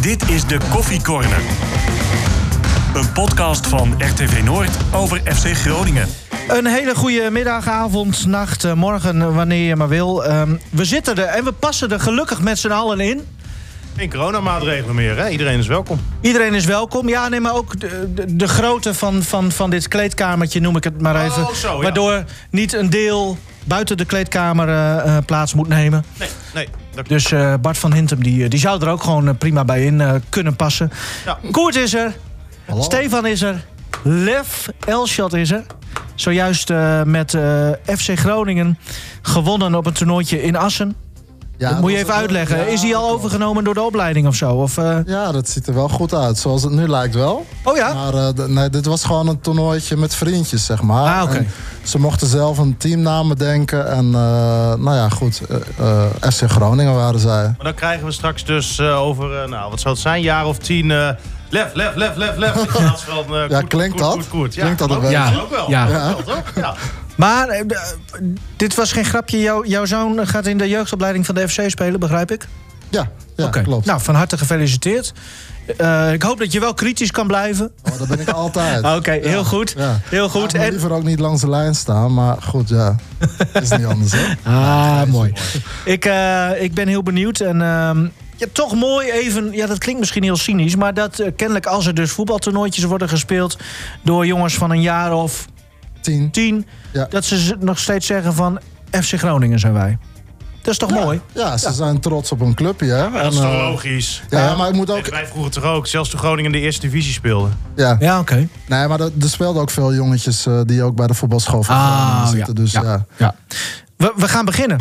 Dit is de Koffie Corner. Een podcast van RTV Noord over FC Groningen. Een hele goede middag, avond, nacht, eh, morgen, wanneer je maar wil. Ehm, we zitten er en we passen er gelukkig met z'n allen in. Geen coronamaatregelen meer, hè? Iedereen is welkom. Iedereen is welkom. Ja, nee, maar ook de, de, de grootte van, van, van dit kleedkamertje, noem ik het maar even. Oh, zo, ja. Waardoor niet een deel buiten de kleedkamer eh, eh, plaats moet nemen. Nee, nee. Dat... Dus eh, Bart van Hintem die, die zou er ook gewoon prima bij in eh, kunnen passen. Ja. Koert is er. Stefan is er. Lef Elshot is er. Zojuist eh, met eh, FC Groningen gewonnen op een toernooitje in Assen. Ja, dat moet je even uitleggen. ja, is hij al overgenomen door de opleiding of zo? Of, eh, Ja, dat ziet er wel goed uit. Zoals het nu lijkt wel. Oh ja? Maar eh, nee, dit was gewoon een toernooitje met vriendjes, zeg maar. Ah, oké. Ze mochten zelf een teamnaam bedenken. En eh, nou ja, goed. FC Groningen waren zij. Maar dan krijgen we straks dus eh, over, nou, wat zou het zijn, een jaar of tien... eh, lef, lef, lef, lef, lef. In plaats van, eh, Ja, klinkt dat? Ja, Klinkt dat ook. beetje? Kan ook wel. Ja. Ja. Wel, toch? Ja. Maar eh, d- dit was geen grapje. Jouw, jouw zoon gaat in de jeugdopleiding van de FC spelen, begrijp ik? Ja, ja klopt. Nou, van harte gefeliciteerd. Eh, ik hoop dat je wel kritisch kan blijven. Oh, dat ben ik altijd. Oké, heel goed. Ja. Heel goed. En, liever ook niet langs de lijn staan. Maar goed, ja. is niet anders, hè? ah, mooi. Ik, eh, ik ben heel benieuwd. En ehm, ja, toch mooi even... Ja, dat klinkt misschien heel cynisch... maar dat eh, kennelijk als er dus voetbaltoernooitjes worden gespeeld... door jongens van een jaar of Tien. tien... Ja. dat ze nog steeds zeggen van... FC Groningen zijn wij. Dat is toch mooi? Ja, ze zijn trots op hun clubje, hè? Dat is En, toch eh, logisch? Ja, maar ik moet ook... Wij vroeger toch ook, zelfs toen Groningen in de eerste divisie speelde. Ja, Ja, oké. Nee, maar er, er speelden ook veel jongetjes eh, die ook bij de voetbalschool van Ah, zitten. Dus Ja. ja. Ja. We, we gaan beginnen.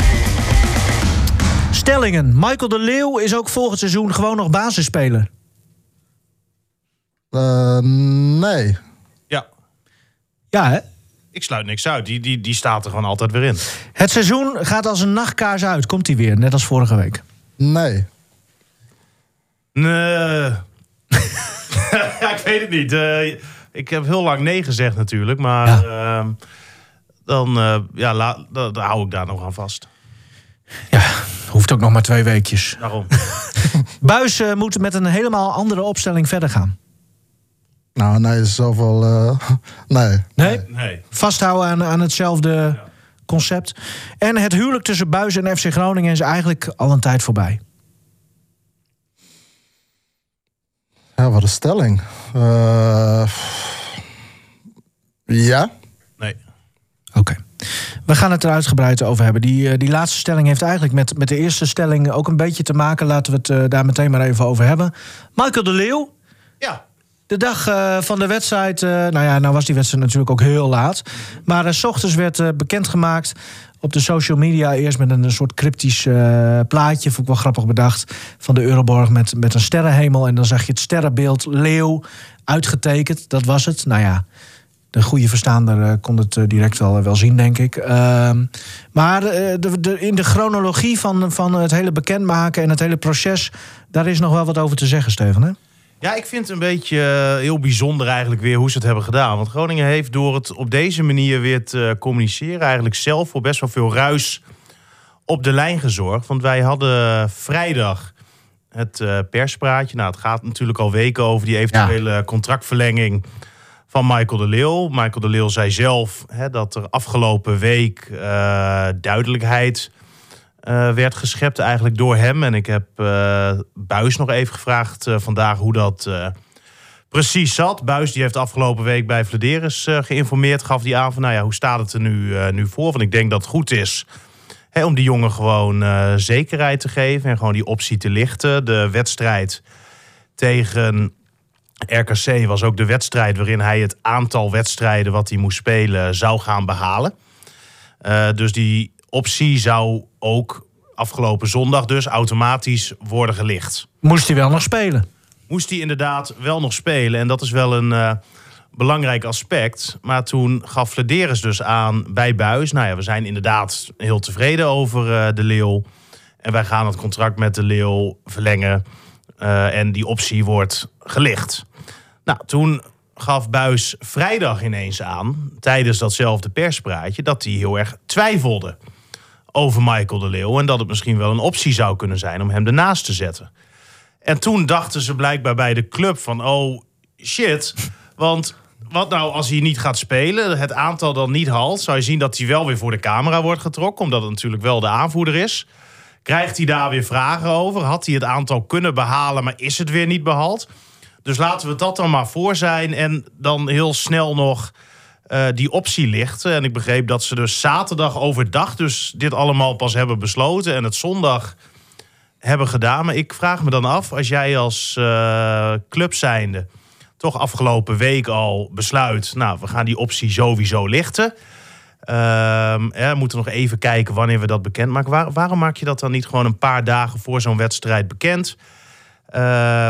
Stellingen. Michael de Leeuw is ook volgend seizoen gewoon nog basisspeler. Eh, nee. Ja, Ja, hè? Ik sluit niks uit. Die, die, die staat er gewoon altijd weer in. Het seizoen gaat als een nachtkaars uit. Komt hij weer, net als vorige week. Nee. Nee. ja, ik weet het niet. Eh, ik heb heel lang nee gezegd natuurlijk. Maar Ja. ehm, dan, eh, ja, la, dan, dan hou ik daar nog aan vast. Ja, hoeft ook nog maar twee weekjes. Daarom. Buis moet met een helemaal andere opstelling verder gaan. Nou, nee, is zoveel... eh, nee. Nee? Nee. Vasthouden aan, aan hetzelfde concept. En het huwelijk tussen Buis en FC Groningen is eigenlijk al een tijd voorbij. Ja, wat een stelling. Eh, ja. Nee. Oké. We gaan het er uitgebreid over hebben. Die, eh, die laatste stelling heeft eigenlijk met, met de eerste stelling ook een beetje te maken. Laten we het eh, daar meteen maar even over hebben. Michael de Leeuw, Ja. De dag eh, van de wedstrijd. eh, nou ja, nou was die wedstrijd natuurlijk ook heel laat. Maar eh, s ochtends werd bekendgemaakt op de social media. Eerst met een, soort cryptisch plaatje, vond ik wel grappig bedacht. Van de Euroborg met, met een sterrenhemel. En dan zag je het sterrenbeeld Leeuw uitgetekend. Dat was het. Nou ja. De goede verstaander kon het direct wel, wel zien, denk ik. Ehm, maar de, in de chronologie van, van het hele bekendmaken en het hele proces... daar is nog wel wat over te zeggen, Steven. Hè? Ja, ik vind het een beetje eh, heel bijzonder eigenlijk weer hoe ze het hebben gedaan. Want Groningen heeft door het op deze manier weer te communiceren... eigenlijk zelf voor best wel veel ruis op de lijn gezorgd. Want wij hadden vrijdag het eh, perspraatje. Nou, het gaat natuurlijk al weken over die eventuele contractverlenging van Michael de Leeuw. Michael de Leeuw zei zelf hè, dat er afgelopen week eh, duidelijkheid eh, werd geschept eigenlijk door hem. En ik heb eh Buis nog even gevraagd eh, vandaag hoe dat precies zat. Buis die heeft afgelopen week bij Vladeris geïnformeerd. Gaf die aan van, nou ja, hoe staat het er nu, nu voor? Want ik denk dat het goed is hè, om die jongen gewoon zekerheid te geven. En gewoon die optie te lichten. De wedstrijd tegen RKC was ook de wedstrijd waarin hij het aantal wedstrijden wat hij moest spelen zou gaan behalen. Eh, dus die optie zou ook afgelopen zondag dus automatisch worden gelicht. Moest hij wel nog spelen? Moest hij inderdaad wel nog spelen en dat is wel een eh, belangrijk aspect. Maar toen gaf Flederis dus aan bij Buis. Nou ja, we zijn inderdaad heel tevreden over eh, de Leeuw. En wij gaan het contract met de Leeuw verlengen. eh, en die optie wordt gelicht. Nou, toen gaf Buis vrijdag ineens aan, tijdens datzelfde perspraatje, dat hij heel erg twijfelde over Michael de Leeuw. En dat het misschien wel een optie zou kunnen zijn om hem ernaast te zetten. En toen dachten ze blijkbaar bij de club van, oh shit, want wat nou als hij niet gaat spelen, het aantal dan niet haalt, zou je zien dat hij wel weer voor de camera wordt getrokken, omdat het natuurlijk wel de aanvoerder is. Krijgt hij daar weer vragen over? Had hij het aantal kunnen behalen, maar is het weer niet behaald? Dus laten we dat dan maar voor zijn en dan heel snel nog eh, die optie lichten. En ik begreep dat ze dus zaterdag overdag dus dit allemaal pas hebben besloten en het zondag hebben gedaan. Maar ik vraag me dan af, als jij als uh, club zijnde toch afgelopen week al besluit... nou, we gaan die optie sowieso lichten... Ehm, we moeten nog even kijken wanneer we dat bekend maken. waarom maak je dat dan niet gewoon een paar dagen voor zo'n wedstrijd bekend? Uh,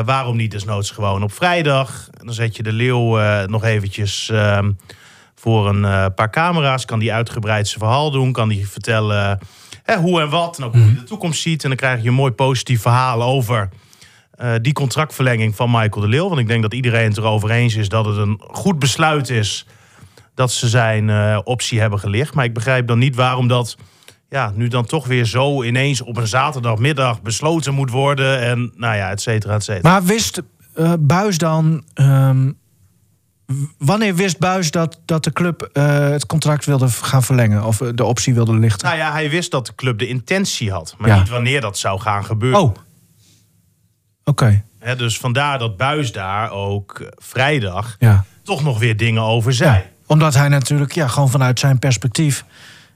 waarom niet desnoods gewoon op vrijdag? Dan zet je de leeuw nog eventjes uh, voor een eh, paar camera's. Kan die uitgebreid zijn verhaal doen. Kan die vertellen hoe en wat. En ook hoe je mhm. de toekomst ziet. En dan krijg je een mooi positief verhaal over die contractverlenging van Michael de Leeuw. Want ik denk dat iedereen het erover eens is dat het een goed besluit is dat ze zijn uh, optie hebben gelicht. Maar ik begrijp dan niet waarom dat ja, nu dan toch weer zo ineens op een zaterdagmiddag besloten moet worden. En nou ja, et cetera, et cetera. Maar wist uh, Buis dan. Um, wanneer wist Buis dat, dat de club uh, het contract wilde gaan verlengen? Of de optie wilde lichten? Nou ja, hij wist dat de club de intentie had. Maar ja. niet wanneer dat zou gaan gebeuren. Oh. Oké. Okay. dus vandaar dat Buis daar ook vrijdag ja. toch nog weer dingen over zei. Ja omdat hij natuurlijk ja, gewoon vanuit zijn perspectief.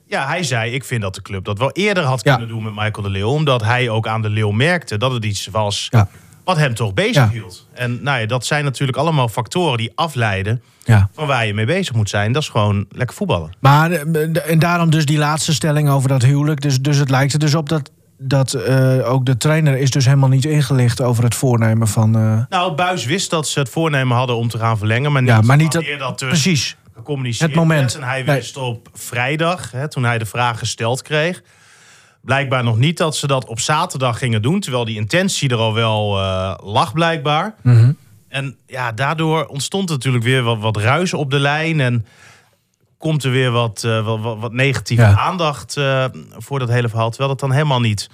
Ja, hij zei: Ik vind dat de club dat wel eerder had kunnen doen met Michael de Leeuw. Omdat hij ook aan de Leeuw merkte dat het iets was ja. Wat hem toch bezig hield. En nou ja, dat zijn natuurlijk allemaal factoren die afleiden van waar je mee bezig moet zijn. Dat is gewoon lekker voetballen. Maar en daarom dus die laatste stelling over dat huwelijk. Dus, dus het lijkt er dus op dat dat uh, ook de trainer is dus helemaal niet ingelicht over het voornemen van. Uh... Nou, Buis wist dat ze het voornemen hadden om te gaan verlengen, maar niet, ja, maar niet dat, dat dus precies het moment. En hij wist op vrijdag, hè, toen hij de vraag gesteld kreeg, blijkbaar nog niet dat ze dat op zaterdag gingen doen. Terwijl die intentie er al wel uh, lag, blijkbaar. Mhm. En ja, daardoor ontstond natuurlijk weer wat, wat ruis op de lijn. En komt er weer wat, uh, wat, wat, negatieve aandacht uh, voor dat hele verhaal. Terwijl dat dan helemaal niet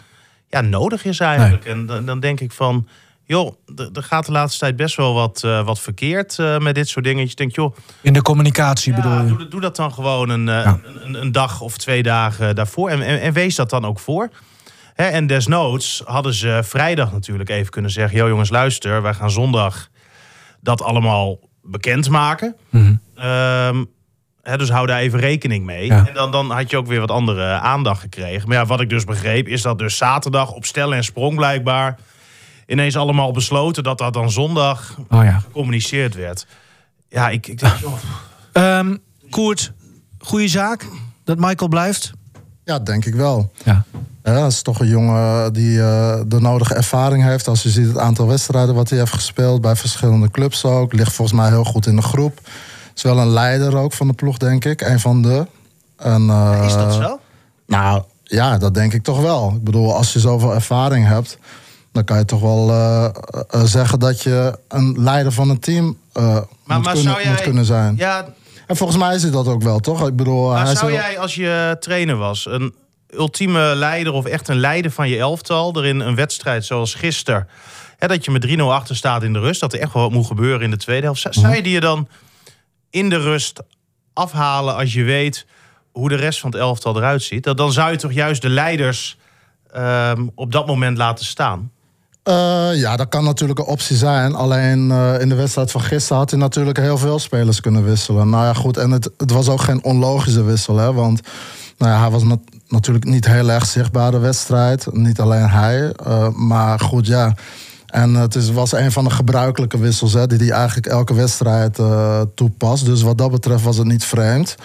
ja, nodig is eigenlijk. En dan, dan denk ik van joh, er gaat de laatste tijd best wel wat, uh, wat verkeerd uh, met dit soort dingetjes. Denk, joh, In de communicatie ja, bedoel je? Doe, doe, dat dan gewoon een, uh, een, een, dag of twee dagen daarvoor. En, en, en wees dat dan ook voor. Hè, en desnoods hadden ze vrijdag natuurlijk even kunnen zeggen... joh jongens, luister, wij gaan zondag dat allemaal bekendmaken. Mm -hmm. dus hou daar even rekening mee. Ja. En dan, dan had je ook weer wat andere aandacht gekregen. Maar ja, wat ik dus begreep, is dat dus zaterdag op stel en sprong blijkbaar ineens allemaal besloten dat dat dan zondag oh ja. gecommuniceerd werd. Ja, ik, ik denk... Um, Koert, goede zaak dat Michael blijft? Ja, denk ik wel. Ja. Ja, dat is toch een jongen die uh, de nodige ervaring heeft. Als je ziet het aantal wedstrijden wat hij heeft gespeeld bij verschillende clubs ook. Ligt volgens mij heel goed in de groep. Is wel een leider ook van de ploeg, denk ik. Een van de. En, uh, is dat zo? Nou, ja, dat denk ik toch wel. Ik bedoel, als je zoveel ervaring hebt dan kan je toch wel uh, uh, zeggen dat je een leider van een team uh, maar, moet, maar kunnen, jij, moet, kunnen, zijn. Ja, en volgens mij is hij dat ook wel, toch? Ik bedoel, maar hij zou jij, als je trainer was, een ultieme leider of echt een leider van je elftal, er in een wedstrijd zoals gisteren, hè, dat je met 3-0 achter staat in de rust, dat er echt wel wat moet gebeuren in de tweede helft, zou, zou je die je dan in de rust afhalen als je weet hoe de rest van het elftal eruit ziet? Dan zou je toch juist de leiders um, op dat moment laten staan? Uh, ja, dat kan natuurlijk een optie zijn. Alleen uh, in de wedstrijd van gisteren had hij natuurlijk heel veel spelers kunnen wisselen. Nou ja, goed. En het, het was ook geen onlogische wissel. Hè, want nou ja, hij was nat natuurlijk niet heel erg zichtbaar de wedstrijd. Niet alleen hij. Uh, maar goed, ja. En het is, was een van de gebruikelijke wissels hè, die hij eigenlijk elke wedstrijd toepast. Dus wat dat betreft was het niet vreemd.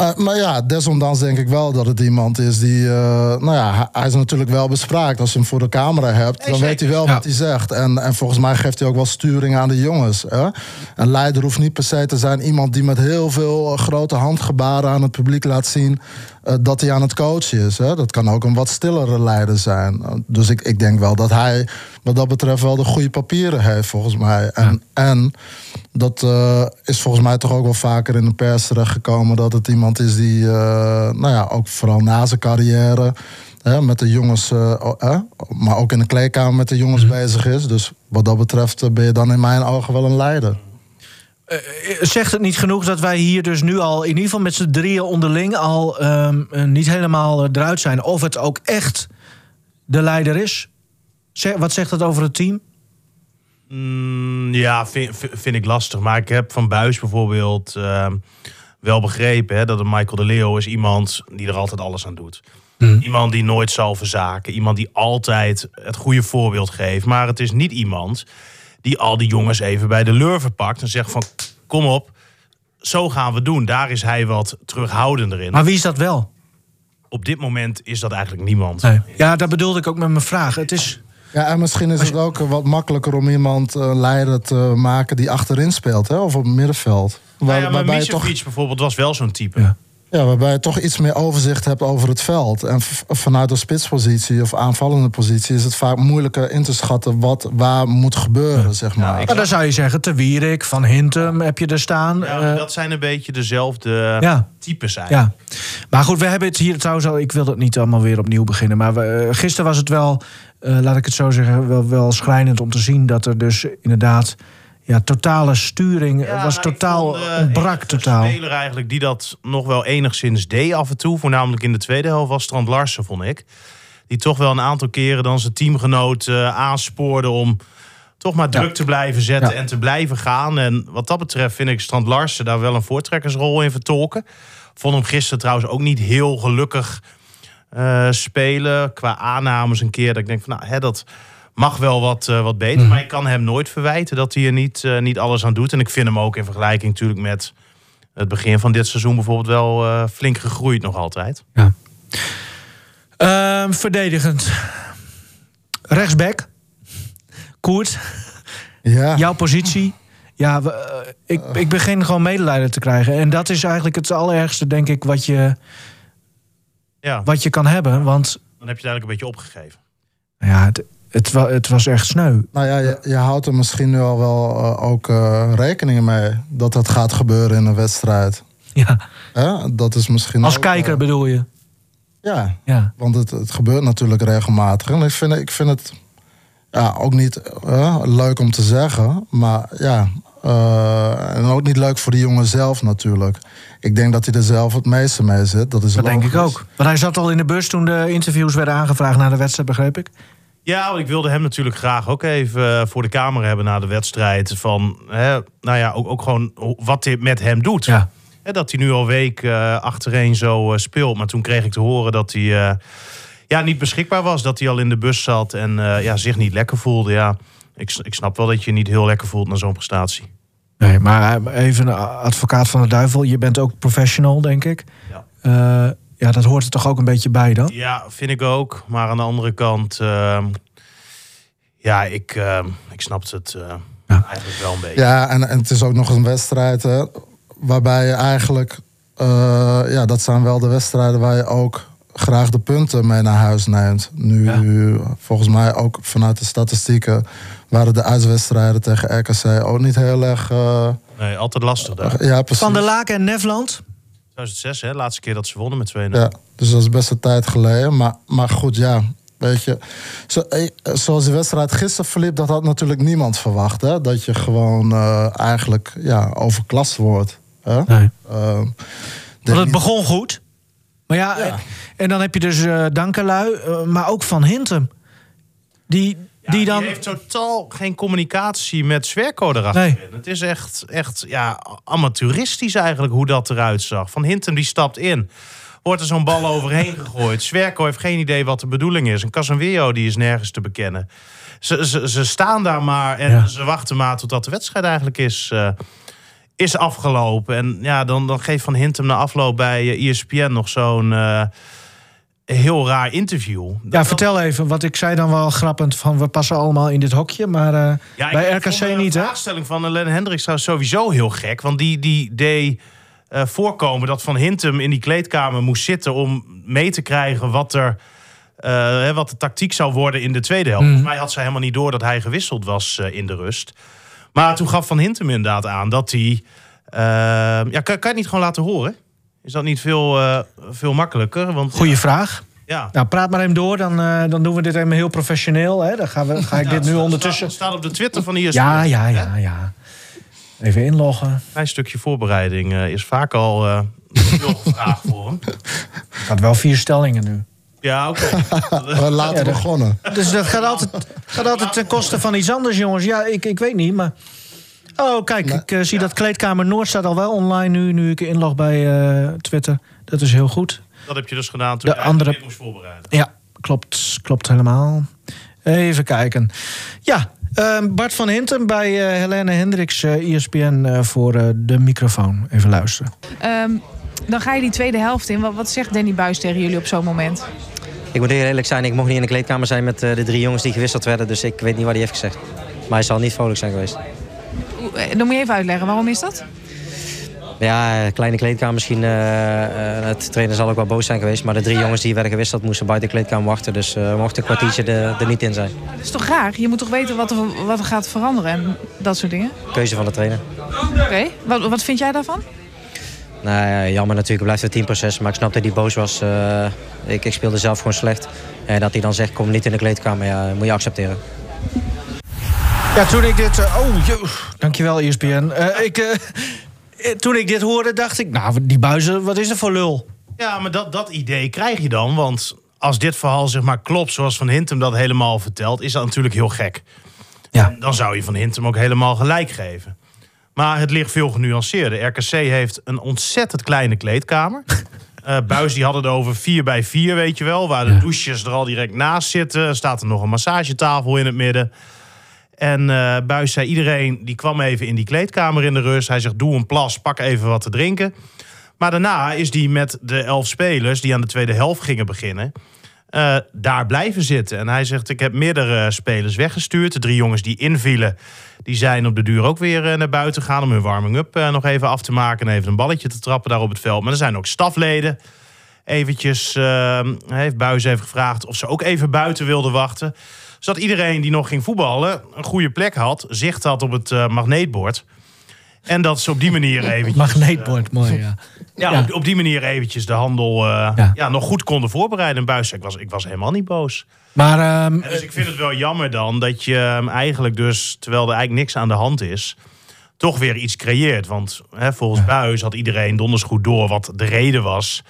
Uh, maar ja, desondanks denk ik wel dat het iemand is die. Uh, nou ja, hij is natuurlijk wel bespraakt. Als je hem voor de camera hebt, dan weet hij wel wat hij zegt. En, en volgens mij geeft hij ook wel sturing aan de jongens. Hè? Een leider hoeft niet per se te zijn iemand die met heel veel eh, grote handgebaren aan het publiek laat zien. Uh, dat hij aan het coachen is. Hè? Dat kan ook een wat stillere leider zijn. dus ik, ik denk wel dat hij wat dat betreft wel de goede papieren heeft, volgens mij. En, en dat uh, is volgens mij toch ook wel vaker in de pers terechtgekomen... dat het iemand is die, uh, nou ja, ook vooral na zijn carrière... hè, met de jongens, eh, maar ook in de kleedkamer met de jongens bezig is. Dus wat dat betreft eh, ben je dan in mijn ogen wel een leider. Eh, Zegt het niet genoeg dat wij hier dus nu al, in ieder geval met z'n drieën onderling, al ehm, eh, niet helemaal eh, eruit zijn? Of het ook echt de leider is? Zeg, wat zegt dat over het team? Mm, ja, vind, vind ik lastig. Maar ik heb van Buis bijvoorbeeld ehm, wel begrepen hè, dat een Michael de Leeuw is iemand die er altijd alles aan doet. Iemand die nooit zal verzaken. Iemand die altijd het goede voorbeeld geeft. Maar het is niet iemand die al die jongens even bij de lurven pakt en zegt van kom op, zo gaan we doen. Daar is hij wat terughoudender in. Maar wie is dat wel? Op dit moment is dat eigenlijk niemand. Ja, dat bedoelde ik ook met mijn vraag. Het is. Ja, en misschien is het ook wat makkelijker om iemand eh, leider te maken die achterin speelt, hè, of op het middenveld. Nou Waar- ja, maar waarbij, toch, bijvoorbeeld was wel zo'n type. Ja. Ja, waarbij je toch iets meer overzicht hebt over het veld. En vanuit de spitspositie of aanvallende positie is het vaak moeilijker in te schatten wat waar moet gebeuren, zeg maar. Maar dan zou je zeggen, Te Wierik, Van Hintem heb je er staan. Ja, Eh, dat zijn een beetje dezelfde ja. types eigenlijk. Ja, maar goed, we hebben het hier trouwens al. Ik wil dat niet allemaal weer opnieuw beginnen. Maar we, eh, gisteren was het wel, eh, laat ik het zo zeggen, wel, wel schrijnend om te zien dat er dus inderdaad. Ja, totale sturing Ja, was nou, totaal, vond, eh, enige totaal. speler eigenlijk die dat nog wel enigszins deed af en toe. Voornamelijk in de tweede helft was Strand Larsen, vond ik. Die toch wel een aantal keren dan zijn teamgenoot eh, aanspoorde om toch maar druk te blijven zetten Ja. en te blijven gaan. En wat dat betreft vind ik Strand Larsen daar wel een voortrekkersrol in vertolken. Vond hem gisteren trouwens ook niet heel gelukkig eh, spelen. Qua aannames een keer dat ik denk van nou, hè, dat mag wel wat, eh, wat beter. Maar ik kan hem nooit verwijten dat hij er niet, eh, niet alles aan doet. En ik vind hem ook in vergelijking natuurlijk met het begin van dit seizoen bijvoorbeeld wel eh, flink gegroeid nog altijd. Ehm, verdedigend. Rechtsback. Koert, Ja, jouw positie. Ja, we, ik, ik begin gewoon medelijden te krijgen. En dat is eigenlijk het allerergste, denk ik, wat je, Ja, wat je kan hebben. Want dan heb je het eigenlijk een beetje opgegeven. ja, het, het, wa- het was echt sneu. nou ja, je, je houdt er misschien nu al wel eh, ook eh, rekening mee dat dat gaat gebeuren in een wedstrijd. Ja? Dat is misschien als ook, kijker eh, bedoel je. ja, Ja. Want het, het gebeurt natuurlijk regelmatig. En ik vind, ik vind het ja, ook niet leuk om te zeggen. Maar ja, en ook niet leuk voor die jongen zelf natuurlijk. Ik denk dat hij er zelf het meeste mee zit. Dat is Dat denk ik ook. Want hij zat al in de bus toen de interviews werden aangevraagd na de wedstrijd, begreep ik. Ja, want ik wilde hem natuurlijk graag ook even eh, voor de camera hebben na de wedstrijd. Van, hè, nou ja, ook, ook gewoon wat dit met hem doet. Ja. Hè, dat hij nu al week eh, achtereen zo eh, speelt. Maar toen kreeg ik te horen dat hij ja, niet beschikbaar was. Dat hij al in de bus zat en ja, zich niet lekker voelde. Ja, ik, ik snap wel dat je je niet heel lekker voelt na zo'n prestatie. Nee, maar even een advocaat van de duivel. Je bent ook professional, denk ik. Ja. Ja, dat hoort er toch ook een beetje bij dan? Ja, vind ik ook. Maar aan de andere kant, ehm, ja, ik, ehm, ik snap het eh, Ja. eigenlijk wel een beetje. Ja, en, en het is ook nog een wedstrijd hè, waarbij je eigenlijk... eh, ja, dat zijn wel de wedstrijden waar je ook graag de punten mee naar huis neemt. Nu, volgens mij ook vanuit de statistieken... waren de uitwedstrijden tegen RKC ook niet heel erg... eh, Nee, altijd lastig ja, precies. Van der Laak en Nefland. 2006, hè, laatste keer dat ze wonnen met 2-0. Ja, dus dat is best een tijd geleden. Maar, maar goed, ja. Weet je, zo, eh, zoals de wedstrijd gisteren verliep, dat had natuurlijk niemand verwacht. Hè? Dat je gewoon eh, eigenlijk ja, overklast wordt. Hè? Nee. Want denk het niet- begon goed. Maar ja, Ja. En, en dan heb je dus eh Dankelui, maar ook Van Hintem. Die, Ja, die dan... heeft totaal geen communicatie met Zwerko erachterin. Het is echt, echt ja, amateuristisch eigenlijk hoe dat eruit zag. Van Hintem die stapt in. Wordt er zo'n bal overheen gegooid. Zwerko heeft geen idee wat de bedoeling is. En Casemiro die is nergens te bekennen. Ze, ze, ze staan daar maar en Ja. ze wachten maar totdat de wedstrijd eigenlijk is, eh, is afgelopen. En ja, dan, dan geeft Van Hintem na afloop bij eh, ESPN nog zo'n eh, heel raar interview. Ja, vertel even, want ik zei dan wel grappend van we passen allemaal in dit hokje, maar eh, Ja, bij RKC de niet, hè? vraagstelling van Len Hendricks trouwens sowieso heel gek. Want die, die deed eh, voorkomen dat Van Hintem in die kleedkamer moest zitten... om mee te krijgen wat, er, eh, wat de tactiek zou worden in de tweede helft. Volgens mij had ze helemaal niet door dat hij gewisseld was in de rust. Maar toen gaf Van Hintem inderdaad aan dat hij... ja, kan, kan je het niet gewoon laten horen? Is dat niet veel, eh, veel makkelijker? Want Goeie vraag. Ja. Nou, praat maar hem door. Dan, eh, dan doen we dit even heel professioneel. Hè? Dan gaan we, ga ik Ja, dit het nu staat- ondertussen... staat op de Twitter van ESPN. Ja, ja, ja, ja. Even inloggen. Een stukje voorbereiding eh, is vaak al eh veel gevraagd voor hem. Gaat wel vier stellingen nu. Ja, oké. We laten Ja, dat- begonnen. Dus dat gaat altijd, gaat altijd ten koste van iets anders, jongens. Ja, ik, ik weet niet, maar... Oh, kijk, ik eh, zie dat Kleedkamer Noord staat al wel online nu... nu ik inlog bij eh, Twitter. Dat is heel goed. Dat heb je dus gedaan toen De je andere- moest voorbereiden. Ja, klopt, klopt helemaal. Even kijken. Ja, eh, Bart van Hintem bij eh, Helene Hendricks, eh ESPN, eh, voor eh, de microfoon. Even luisteren. Ehm, dan ga je die tweede helft in. Wat, wat zegt Danny Buis tegen jullie op zo'n moment? Ik moet heel eerlijk zijn, ik mocht niet in de kleedkamer zijn met eh, de drie jongens die gewisseld werden. Dus ik weet niet wat hij heeft gezegd. Maar hij zal niet vrolijk zijn geweest. Eh, Dan moet je even uitleggen, waarom is dat? Ja, kleine kleedkamer misschien. eh, het trainer zal ook wel boos zijn geweest. Maar de drie jongens die werden gewisseld moesten buiten de kleedkamer wachten. Dus we mochten een kwartiertje er, er niet in zijn. Dat is toch raar? Je moet toch weten wat er, wat er gaat veranderen en dat soort dingen? Keuze van de trainer. Oké, wat, wat vind jij daarvan? Nou ja, jammer natuurlijk, het blijft een teamproces. Maar ik snap dat hij boos was. Ik, ik speelde zelf gewoon slecht. En dat hij dan zegt, kom niet in de kleedkamer, ja, moet je accepteren. Ja, toen ik dit... eh, oh, je, dankjewel ESPN. Eh, ik, eh, toen ik dit hoorde, dacht ik... Nou, die buizen, wat is er voor lul? Ja, maar dat, dat idee krijg je dan. Want als dit verhaal zeg maar klopt zoals Van Hintem dat helemaal vertelt... is dat natuurlijk heel gek. Ja. En dan zou je Van Hintem ook helemaal gelijk geven. Maar het ligt veel genuanceerder. RKC heeft een ontzettend kleine kleedkamer. Eh Buis die had het over 4 bij 4, weet je wel. Waar de douches er al direct naast zitten. Staat er nog een massagetafel in het midden. En eh Buis zei iedereen, die kwam even in die kleedkamer in de rust. Hij zegt, doe een plas, pak even wat te drinken. Maar daarna is hij met de elf spelers die aan de tweede helft gingen beginnen... eh, daar blijven zitten. En hij zegt, ik heb meerdere spelers weggestuurd. De drie jongens die invielen, die zijn op de duur ook weer eh, naar buiten gegaan... om hun warming-up eh, nog even af te maken en even een balletje te trappen daar op het veld. Maar er zijn ook stafleden. Eventjes eh, heeft Buis even gevraagd of ze ook even buiten wilden wachten. Zodat iedereen die nog ging voetballen een goede plek had, zicht had op het eh, magneetbord. En dat ze op die manier eventjes... Magneetbord, mooi, ja. Ja, Ja. Op, op die manier eventjes de handel eh, Ja. ja. nog goed konden voorbereiden. En Buis ik was, ik was helemaal niet boos. Maar ehm, dus ik vind het wel jammer dan dat je hem eigenlijk dus, terwijl er eigenlijk niks aan de hand is, toch weer iets creëert. Want hè, volgens Buis had iedereen donders goed door wat de reden was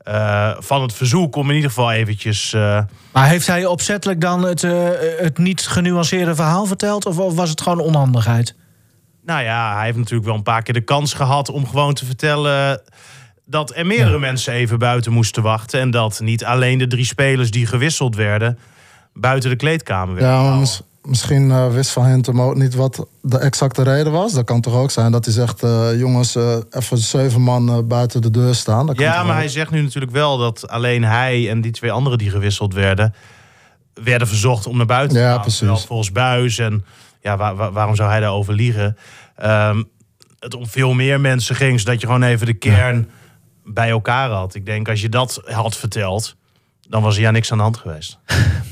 eh, van het verzoek om in ieder geval eventjes... eh, Maar heeft hij opzettelijk dan het, eh, het niet genuanceerde verhaal verteld? Of, of was het gewoon onhandigheid? Nou ja, hij heeft natuurlijk wel een paar keer de kans gehad om gewoon te vertellen dat er meerdere mensen even buiten moesten wachten. En dat niet alleen de drie spelers die gewisseld werden buiten de kleedkamer werden. Ja, misschien eh, wist Van Hintem ook niet wat de exacte reden was. Dat kan toch ook zijn dat hij zegt... eh, jongens, eh, even zeven man buiten de deur staan. Dat kan Ja, maar ook? hij zegt nu natuurlijk wel dat alleen hij en die twee anderen die gewisseld werden, werden verzocht om naar buiten te Ja, gaan. precies. Terwijl volgens Buis en ja, waar- waar- waarom zou hij daarover liegen? Ehm, het om veel meer mensen ging, zodat je gewoon even de kern bij elkaar had. Ik denk als je dat had verteld, dan was er ja niks aan de hand geweest.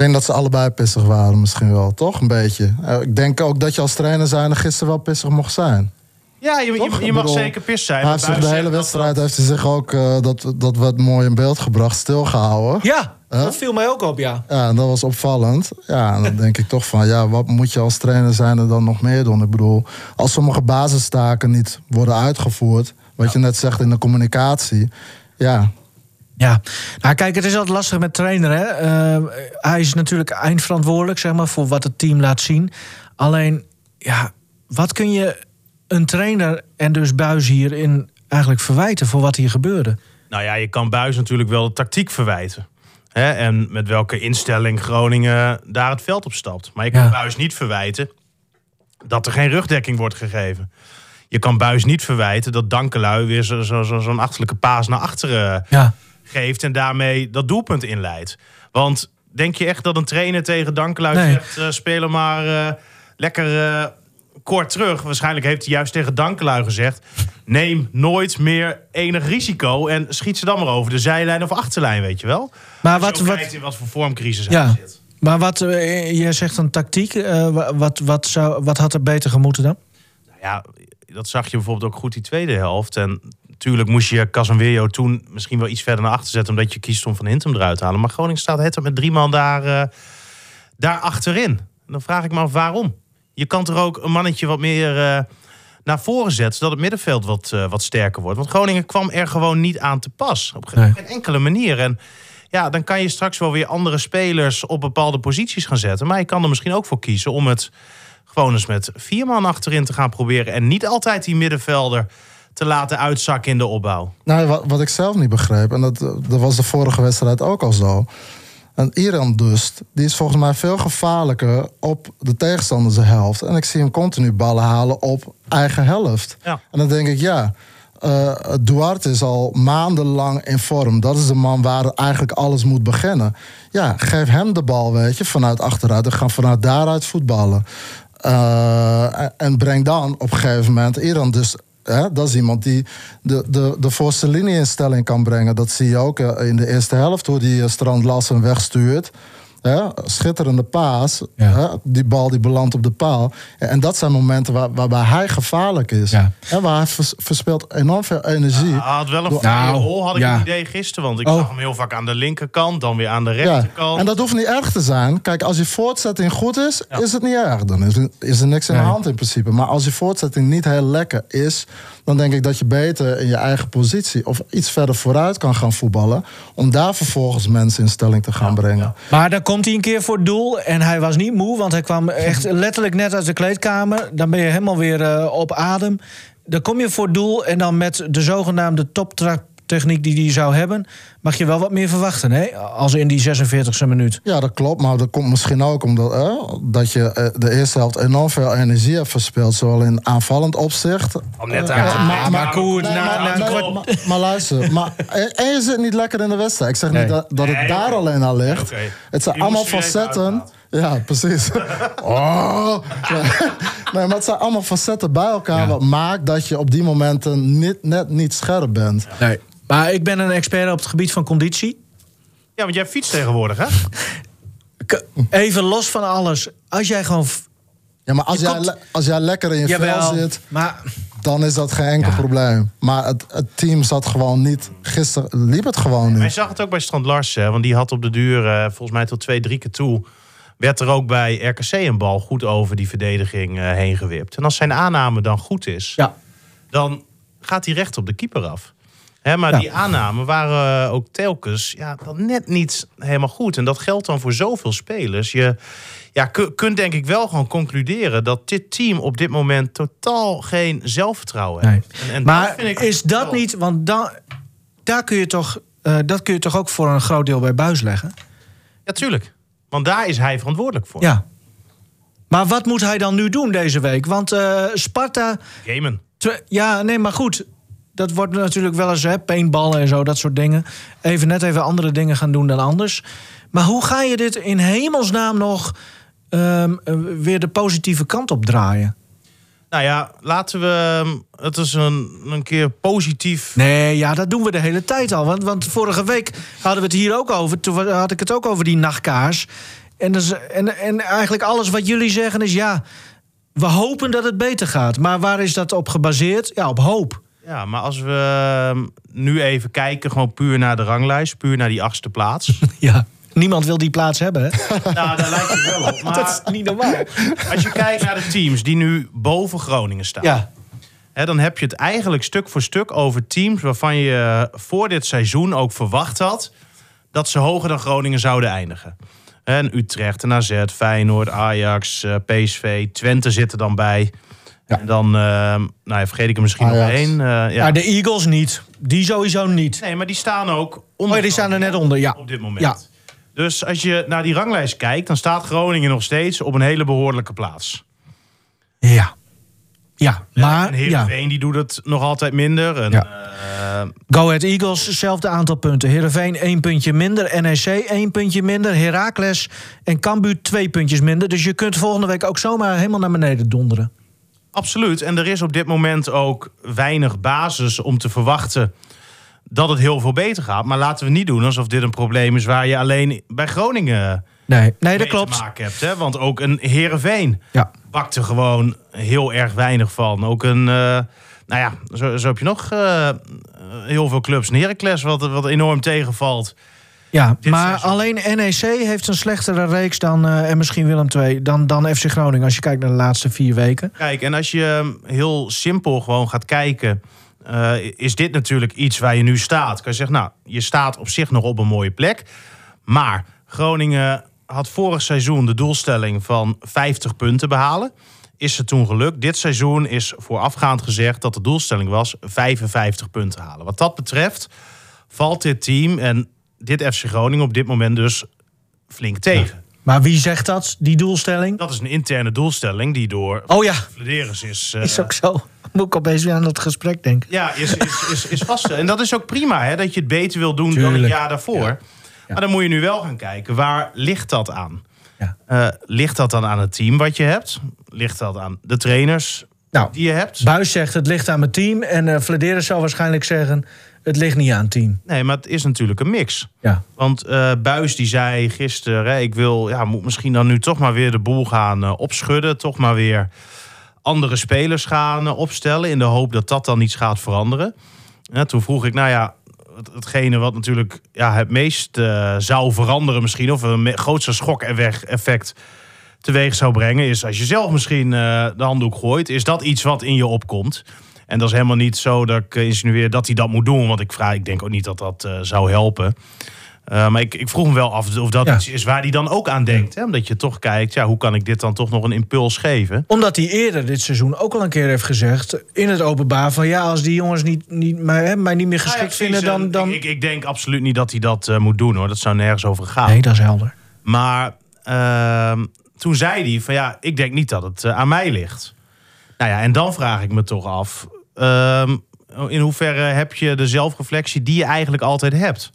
Ik denk dat ze allebei pissig waren misschien wel, toch? Een beetje. Eh, ik denk ook dat je als trainer zijn gisteren wel pissig mocht zijn. Ja, je, je, mag bedoel, zeker pis zijn. Hij maar heeft zich Buis de hele wedstrijd dat- heeft hij zich ook, eh, dat, dat werd mooi in beeld gebracht, stilgehouden. Ja, Huh? dat viel mij ook op, ja. Ja, en dat was opvallend. Ja, en dan denk ik toch van, ja, wat moet je als trainer zijn er dan nog meer doen? Ik bedoel, als sommige basistaken niet worden uitgevoerd, wat je net zegt in de communicatie, ja, Ja, nou kijk, het is altijd lastig met trainer. Hè? Eh, hij is natuurlijk eindverantwoordelijk zeg maar, voor wat het team laat zien. Alleen, ja, wat kun je een trainer en dus Buis hierin eigenlijk verwijten voor wat hier gebeurde? Nou ja, je kan Buis natuurlijk wel de tactiek verwijten. Hè? En met welke instelling Groningen daar het veld op stapt. Maar je kan Ja. Buis niet verwijten dat er geen rugdekking wordt gegeven. Je kan Buis niet verwijten dat Dankelui weer zo'n zo, zo, zo'n achterlijke paas naar achteren Ja, geeft... en daarmee dat doelpunt inleidt. Want denk je echt dat een trainer tegen Dankelui Nee. zegt... eh speel hem maar eh, lekker eh, kort terug? Waarschijnlijk heeft hij juist tegen Dankelui gezegd... neem nooit meer enig risico en schiet ze dan maar over de zijlijn of achterlijn, weet je wel? maar Als je wat, wat, in wat voor vormcrisis Ja. hij zit. maar wat jij zegt een tactiek. wa- wat, wat, zou, wat had er beter gemoeten dan? Nou ja, dat zag je bijvoorbeeld ook goed die tweede helft. En Tuurlijk moest je Casemiro toen misschien wel iets verder naar achter zetten... omdat je kiest om Van Hintem eruit te halen. Maar Groningen staat het met drie man daar, eh, daar achterin. Dan vraag ik me af waarom. Je kan er ook een mannetje wat meer eh, naar voren zetten... zodat het middenveld wat, eh, wat sterker wordt. Want Groningen kwam er gewoon niet aan te pas. Op geen Nee. enkele manier. En ja, dan kan je straks wel weer andere spelers... op bepaalde posities gaan zetten. Maar je kan er misschien ook voor kiezen om het gewoon eens met vier man achterin te gaan proberen. En niet altijd die middenvelder te laten uitzakken in de opbouw. Nou, wat, wat ik zelf niet begreep, en dat, dat was de vorige wedstrijd ook al zo. En Iran dus, die is volgens mij veel gevaarlijker op de tegenstander zijn helft. En ik zie hem continu ballen halen op eigen helft. Ja. En dan denk ik, ja, eh, Duarte is al maandenlang in vorm. Dat is de man waar eigenlijk alles moet beginnen. Ja, geef hem de bal, weet je, vanuit achteruit. En ga vanuit daaruit voetballen. Eh, en- en breng dan op een gegeven moment Iran dus... Dat is iemand die de, de, de voorste linie-instelling kan brengen. Dat zie je ook eh, in de eerste helft, hoe die eh, Strand Lassen wegstuurt. Hè, schitterende paas. Ja. Hè, die bal die belandt op de paal. En dat zijn momenten waar, waarbij hij gevaarlijk is. Ja. Hè, waar hij vers- verspeelt enorm veel energie. Hij had wel een Nou, rol, had ik ja. een idee gisteren. Want ik Oh. zag hem heel vaak aan de linkerkant, dan weer aan de Ja, rechterkant. en dat hoeft niet erg te zijn. Kijk, als je voortzetting goed is, Ja. is het niet erg. Dan is, er- is er niks in de hand in principe. Maar als je voortzetting niet heel lekker is, dan denk ik dat je beter in je eigen positie of iets verder vooruit kan gaan voetballen. Om daar vervolgens mensen in stelling te gaan brengen. Maar dan komt hij een keer voor het doel en hij was niet moe, want hij kwam echt letterlijk net uit de kleedkamer. Dan ben je helemaal weer eh, op adem. Dan kom je voor het doel en dan met de zogenaamde toptraptechniek die hij zou hebben, mag je wel wat meer verwachten, hè? Als in die 46e minuut. Ja, dat klopt. Maar dat komt misschien ook omdat eh, dat je eh, de eerste helft enorm veel energie hebt verspeeld. Zowel in aanvallend opzicht. Al net Eh. Ja, maar, maar Nee, na- maar, na nee, kwart- maar, maar luister, maar, en, je zit niet lekker in de wedstrijd. Ik zeg Nee. niet dat, dat het Nee, daar alleen aan ligt. Het zijn allemaal facetten. Ja, precies. Oh. Nee, nee, maar het zijn allemaal facetten bij elkaar... Ja. wat maakt dat je op die momenten niet, net niet scherp bent. Nee. Maar ik ben een expert op het gebied van conditie. Ja, want jij fietst tegenwoordig, hè? Even los van alles. Als jij gewoon. Ja, maar als, jij, komt- le- als jij lekker in je vel Jawel, zit... maar dan is dat geen enkel Ja. probleem. Maar het, het team zat gewoon niet... Gisteren liep het gewoon Hij niet. zag het ook bij Strand Larsen, want die had op de duur, eh, volgens mij tot twee, drie keer toe, werd er ook bij RKC een bal goed over die verdediging eh, heen gewipt. En als zijn aanname dan goed is, ja. dan gaat hij recht op de keeper af. Hè, maar Ja. die aannamen waren ook telkens ja, dan net niet helemaal goed. En dat geldt dan voor zoveel spelers. Je ja, ku- kunt denk ik wel gewoon concluderen dat dit team op dit moment totaal geen zelfvertrouwen Nee. heeft. En, en Maar dat vind ik is dat wel- niet, want dan, daar kun je toch, eh, dat kun je toch ook voor een groot deel bij buis leggen? Ja, tuurlijk. Want daar is hij verantwoordelijk voor. Ja. Maar wat moet hij dan nu doen deze week? Want eh, Sparta, Gamen. ja, nee, maar goed. Dat wordt natuurlijk wel eens, hè, paintballen en zo, dat soort dingen. Even net even andere dingen gaan doen dan anders. Maar hoe ga je dit in hemelsnaam nog ehm, eh, weer de positieve kant op draaien? Nou ja, laten we ehm, het is een, een keer positief. Nee, ja, dat doen we de hele tijd al. Want, want vorige week hadden we het hier ook over. Toen had ik het ook over die nachtkaars. En, dus, en, en eigenlijk alles wat jullie zeggen is ja. We hopen dat het beter gaat. Maar waar is dat op gebaseerd? Ja, op hoop. Ja, maar als we ehm, nu even kijken, gewoon puur naar de ranglijst, puur naar die achtste plaats. Ja. Niemand wil die plaats hebben, hè? nou, daar lijkt het wel op. dat Maar is niet normaal. als je kijkt naar de teams die nu boven Groningen staan, Ja, hè, dan heb je het eigenlijk stuk voor stuk over teams waarvan je voor dit seizoen ook verwacht had dat ze hoger dan Groningen zouden eindigen. En Utrecht, en AZ, Feyenoord, Ajax, eh, PSV, Twente zitten dan bij. En dan, ehm, nou ja, vergeet ik er misschien nog Ajax. één. eh, ja. ja. de Eagles niet. Die sowieso niet. Nee, maar die staan ook onder. Oh, die staan er net onder, ja. Op dit moment. Ja. Dus als je naar die ranglijst kijkt, dan staat Groningen nog steeds op een hele behoorlijke plaats. Ja. Ja, maar en ja. Heerenveen die doet het nog altijd minder. En, Ja. eh, Go Ahead Eagles, hetzelfde aantal punten. Heerenveen één puntje minder. NEC één puntje minder. Heracles en Cambuur twee puntjes minder. Dus je kunt volgende week ook zomaar helemaal naar beneden donderen. Absoluut. En er is op dit moment ook weinig basis om te verwachten dat het heel veel beter gaat. Maar laten we niet doen alsof dit een probleem is waar je alleen bij Groningen Nee, nee mee dat klopt. te maken hebt. Hè? Want ook een Heerenveen Ja. bakt er gewoon heel erg weinig van. Ook een, eh, nou ja, zo, zo heb je nog eh, heel veel clubs. En Heracles, wat, wat enorm tegenvalt. Ja, Dit maar seizoen. alleen NEC heeft een slechtere reeks dan, eh, en misschien Willem II, dan, dan FC Groningen. Als je kijkt naar de laatste vier weken. Kijk, en als je heel simpel gewoon gaat kijken... eh, is dit natuurlijk iets waar je nu staat. Kan je zeggen, nou, je staat op zich nog op een mooie plek. Maar Groningen had vorig seizoen de doelstelling van 50 punten behalen. Is het toen gelukt. Dit seizoen is voorafgaand gezegd dat de doelstelling was 55 punten halen. Wat dat betreft valt dit team en dit FC Groningen op dit moment dus flink tegen. Maar wie zegt dat, die doelstelling? Dat is een interne doelstelling die door Oh ja, Flederis is... eh, is ook zo. Moet ik opeens weer aan dat gesprek denken. Ja, is, is, is, is vast. En dat is ook prima, hè, dat je het beter wil doen dan het jaar daarvoor. Maar dan moet je nu wel gaan kijken, waar ligt dat aan? Ja. Eh, ligt dat dan aan het team wat je hebt? Ligt dat aan de trainers Nou, die je hebt? Buis zegt het ligt aan mijn team. En eh Flederis zal waarschijnlijk zeggen het ligt niet aan team. Nee, maar het is natuurlijk een mix. Ja. Want eh Buis die zei gisteren, hè, ik wil, ja, moet misschien dan nu toch maar weer de boel gaan eh, opschudden. Toch maar weer andere spelers gaan eh, opstellen in de hoop dat dat dan iets gaat veranderen. Ja, toen vroeg ik, nou ja, het- hetgene wat natuurlijk ja, het meest zou veranderen misschien... of een grootste schok-effect teweeg zou brengen... is als je zelf misschien de handdoek gooit... is dat iets wat in je opkomt. En dat is helemaal niet zo dat ik eh, insinueer dat hij dat moet doen. Want ik, vraag, ik denk ook niet dat dat eh, zou helpen. Eh, maar ik, ik vroeg me wel af of dat Ja. iets is waar hij dan ook aan denkt. Hè? Omdat je toch kijkt, ja, hoe kan ik dit dan toch nog een impuls geven? Omdat hij eerder dit seizoen ook al een keer heeft gezegd... in het openbaar van ja, als die jongens niet, niet, mij, hè, mij niet meer geschikt Nou ja, vinden... dan... Dan... Ik, ik, denk absoluut niet dat hij dat moet doen hoor. Dat zou nergens over gaan. Nee, dat is helder. Maar ehm, toen zei hij van ja, ik denk niet dat het aan mij ligt. Nou ja, en dan vraag ik me toch af. Ehm, in hoeverre heb je de zelfreflectie die je eigenlijk altijd hebt?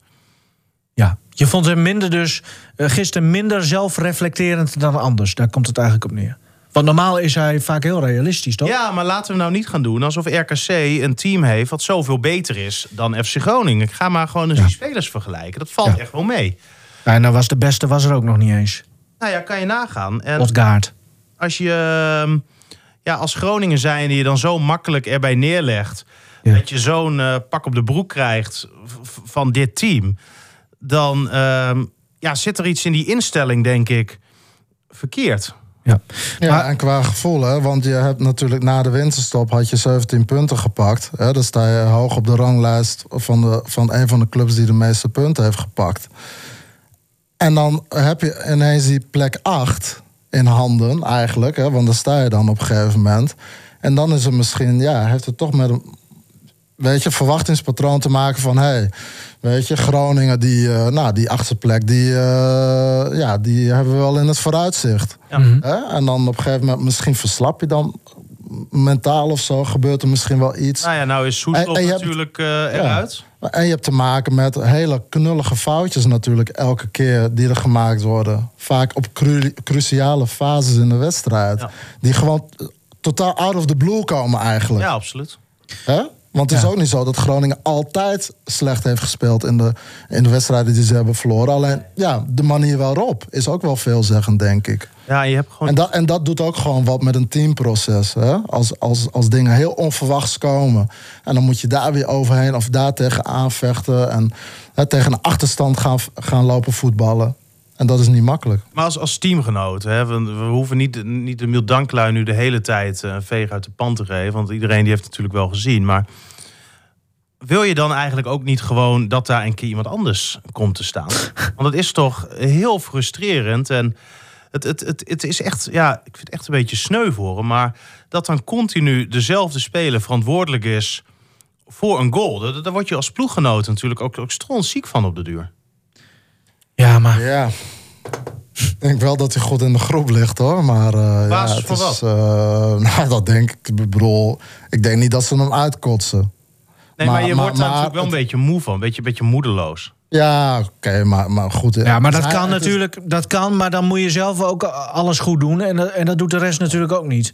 Ja. Je vond hem minder dus, eh, gisteren minder zelfreflecterend dan anders. Daar komt het eigenlijk op neer. Want normaal is hij vaak heel realistisch, toch? Ja, maar laten we nou niet gaan doen alsof RKC een team heeft wat zoveel beter is dan FC Groningen. Ik ga maar gewoon eens die spelers vergelijken. Dat valt Ja. echt wel mee. En dan was de beste was er ook nog niet eens. Nou ja, kan je nagaan. En Odgaard. als je ehm, ja, als Groningen zijn die je dan zo makkelijk erbij neerlegt. Ja. Dat je zo'n eh, pak op de broek krijgt van dit team. Dan ehm, ja, zit er iets in die instelling, denk ik, verkeerd. Ja. Ja, Maar- en qua gevoel, hè, want je hebt natuurlijk na de winterstop had je 17 punten gepakt. Hè, dan sta je hoog op de ranglijst van, de, van een van de clubs die de meeste punten heeft gepakt. En dan heb je ineens die plek 8 in handen eigenlijk, hè, want daar sta je dan op een gegeven moment. En dan is het misschien, ja, heeft het toch met een weet je, verwachtingspatroon te maken van... Hey, weet je, Groningen, die, eh, nou, die achtste plek, die, eh, ja, die hebben we wel in het vooruitzicht. Ja. Hè? En dan op een gegeven moment, misschien verslap je dan mentaal of zo, gebeurt er misschien wel iets. Nou ja, nou is Soeslof hebt- natuurlijk eh, eruit. En je hebt te maken met hele knullige foutjes natuurlijk elke keer die er gemaakt worden. Vaak op cru- cruciale fases in de wedstrijd. Ja. Die gewoon totaal out of the blue komen eigenlijk. Ja, absoluut. Hè? Want het is ook niet zo dat Groningen altijd slecht heeft gespeeld in de, in de wedstrijden die ze hebben verloren. Alleen ja, de manier waarop is ook wel veelzeggend, denk ik. Ja, je hebt gewoon... En dat, en dat doet ook gewoon wat met een teamproces. Hè? Als, als, als dingen heel onverwachts komen. En dan moet je daar weer overheen of daar tegen aanvechten. En hè, tegen een achterstand gaan, gaan lopen voetballen. En dat is niet makkelijk. Maar als, als teamgenoot, hè, we, we hoeven niet, niet de Miel Danklui nu de hele tijd eh, een veeg uit de pan te geven. Want iedereen die heeft het natuurlijk wel gezien. Maar wil je dan eigenlijk ook niet gewoon dat daar een keer iemand anders komt te staan? Want het is toch heel frustrerend. En het, het, het, het is echt, ja, ik vind het echt een beetje sneu voor hem. Maar dat dan continu dezelfde speler verantwoordelijk is voor een goal. Daar, daar word je als ploeggenoot natuurlijk ook, ook ziek van op de duur. Ja, maar Ja. Ik denk wel dat hij goed in de groep ligt hoor. Maar eh, Basis ja, het van is, eh, nou, dat denk ik. Ik bedoel, ik denk niet dat ze hem uitkotsen. Nee, maar, Maar- je maar- wordt daar natuurlijk wel een beetje moe van. Een beetje, een beetje moedeloos. Ja, oké, maar, maar goed. Ja, maar dat kan natuurlijk, dat kan, maar dan moet je zelf ook alles goed doen. En dat, en dat doet de rest natuurlijk ook niet.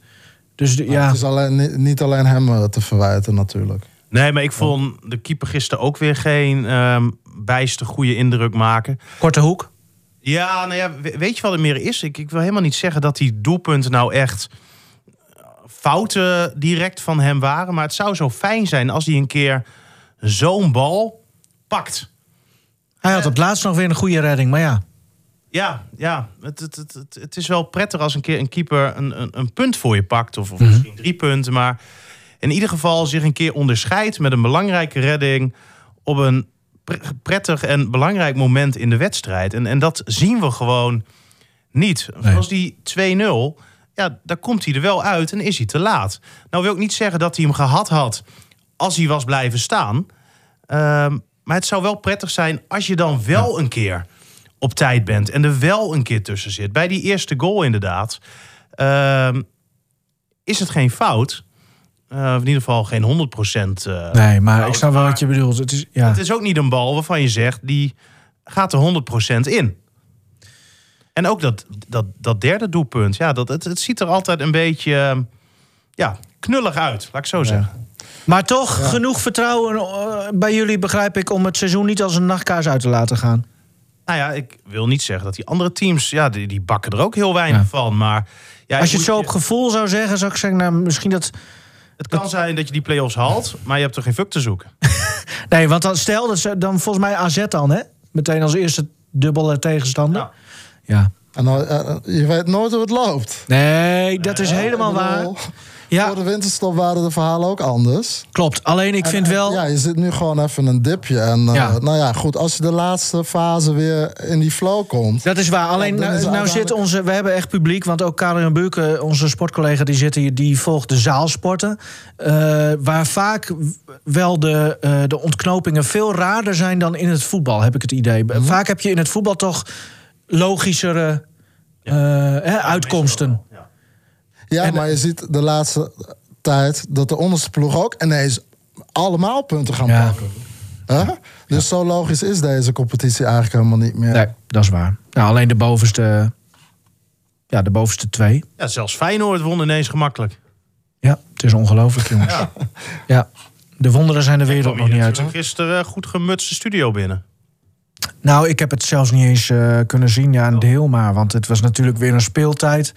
Dus de- ja, Het is alleen, niet, niet alleen hem eh, te verwijten natuurlijk. Nee, maar ik vond de keeper gisteren ook weer geen ehm bijster goede indruk maken. korte hoek. Ja, nou ja, we- weet je wat het meer is? Ik, ik wil helemaal niet zeggen dat die doelpunten nou echt eh, fouten direct van hem waren. Maar het zou zo fijn zijn als hij een keer zo'n bal pakt. Hij had op het laatst nog weer een goede redding, maar ja. Ja, ja. Het, het, het, is wel prettig als een keer een keeper een, een, een punt voor je pakt. Of, of misschien drie punten. Maar in ieder geval zich een keer onderscheidt met een belangrijke redding. op een pre- prettig en belangrijk moment in de wedstrijd. En, en dat zien we gewoon niet. Als die 2-0, ja, daar komt hij er wel uit en is hij te laat. Nou wil ik niet zeggen dat hij hem gehad had als hij was blijven staan. Ehm, maar het zou wel prettig zijn als je dan wel een keer op tijd bent en er wel een keer tussen zit. Bij die eerste goal inderdaad ehm, is het geen fout. Eh, of in ieder geval geen 100% eh Nee, maar ik snap wel wat je bedoelt. Het is, ja. Het is ook niet een bal waarvan je zegt, die gaat er 100% in. En ook dat, dat, dat derde doelpunt, ja, dat, het, het ziet er altijd een beetje eh, ja, knullig uit, laat ik zo zeggen. Maar toch genoeg vertrouwen bij jullie, begrijp ik, om het seizoen niet als een nachtkaars uit te laten gaan. Nou ja, ik wil niet zeggen dat die andere teams, ja, die, die bakken er ook heel weinig Ja. van. Maar ja, Als je het zo op gevoel zou zeggen, zou ik zeggen, nou, misschien dat. Het kan zijn dat je die play-offs haalt, maar je hebt er geen fuck te zoeken. Nee, want dan stel dat ze dan volgens mij AZ dan, hè? Meteen als eerste dubbele tegenstander. Ja. Ja. En nou, eh, je weet nooit hoe het loopt. Nee, dat is helemaal Ik bedoel, waar. Ja, Voor de winterstop waren de verhalen ook anders. klopt. Alleen ik vind En, wel. Ja, je zit nu gewoon even een dipje. En eh, Ja. nou ja, goed, als je de laatste fase weer in die flow komt. Dat is waar. Alleen nou, nou zit onze. We hebben echt publiek. Want ook Karin Buurke, onze sportcollega, die zit hier, die volgt de zaalsporten. eh, waar vaak wel de, eh, de ontknopingen veel raarder zijn dan in het voetbal, heb ik het idee. Mhm. Vaak heb je in het voetbal toch logischere eh, hè, uitkomsten. Ja. Ja, En- maar je ziet de laatste tijd dat de onderste ploeg ook ineens allemaal punten gaan Ja. pakken. Hè? Dus zo logisch is deze competitie eigenlijk helemaal niet meer. Nee, dat is waar. Nou, alleen de bovenste. Ja, de bovenste twee. Ja, zelfs Feyenoord won ineens gemakkelijk. Ja, het is ongelooflijk, jongens. Ja. De wonderen zijn de wereld nog niet uit. natuurlijk gisteren eh, goed gemutste studio binnen. Nou, ik heb het zelfs niet eens eh, kunnen zien. Ja, een deel maar. Want het was natuurlijk weer een speeltijd.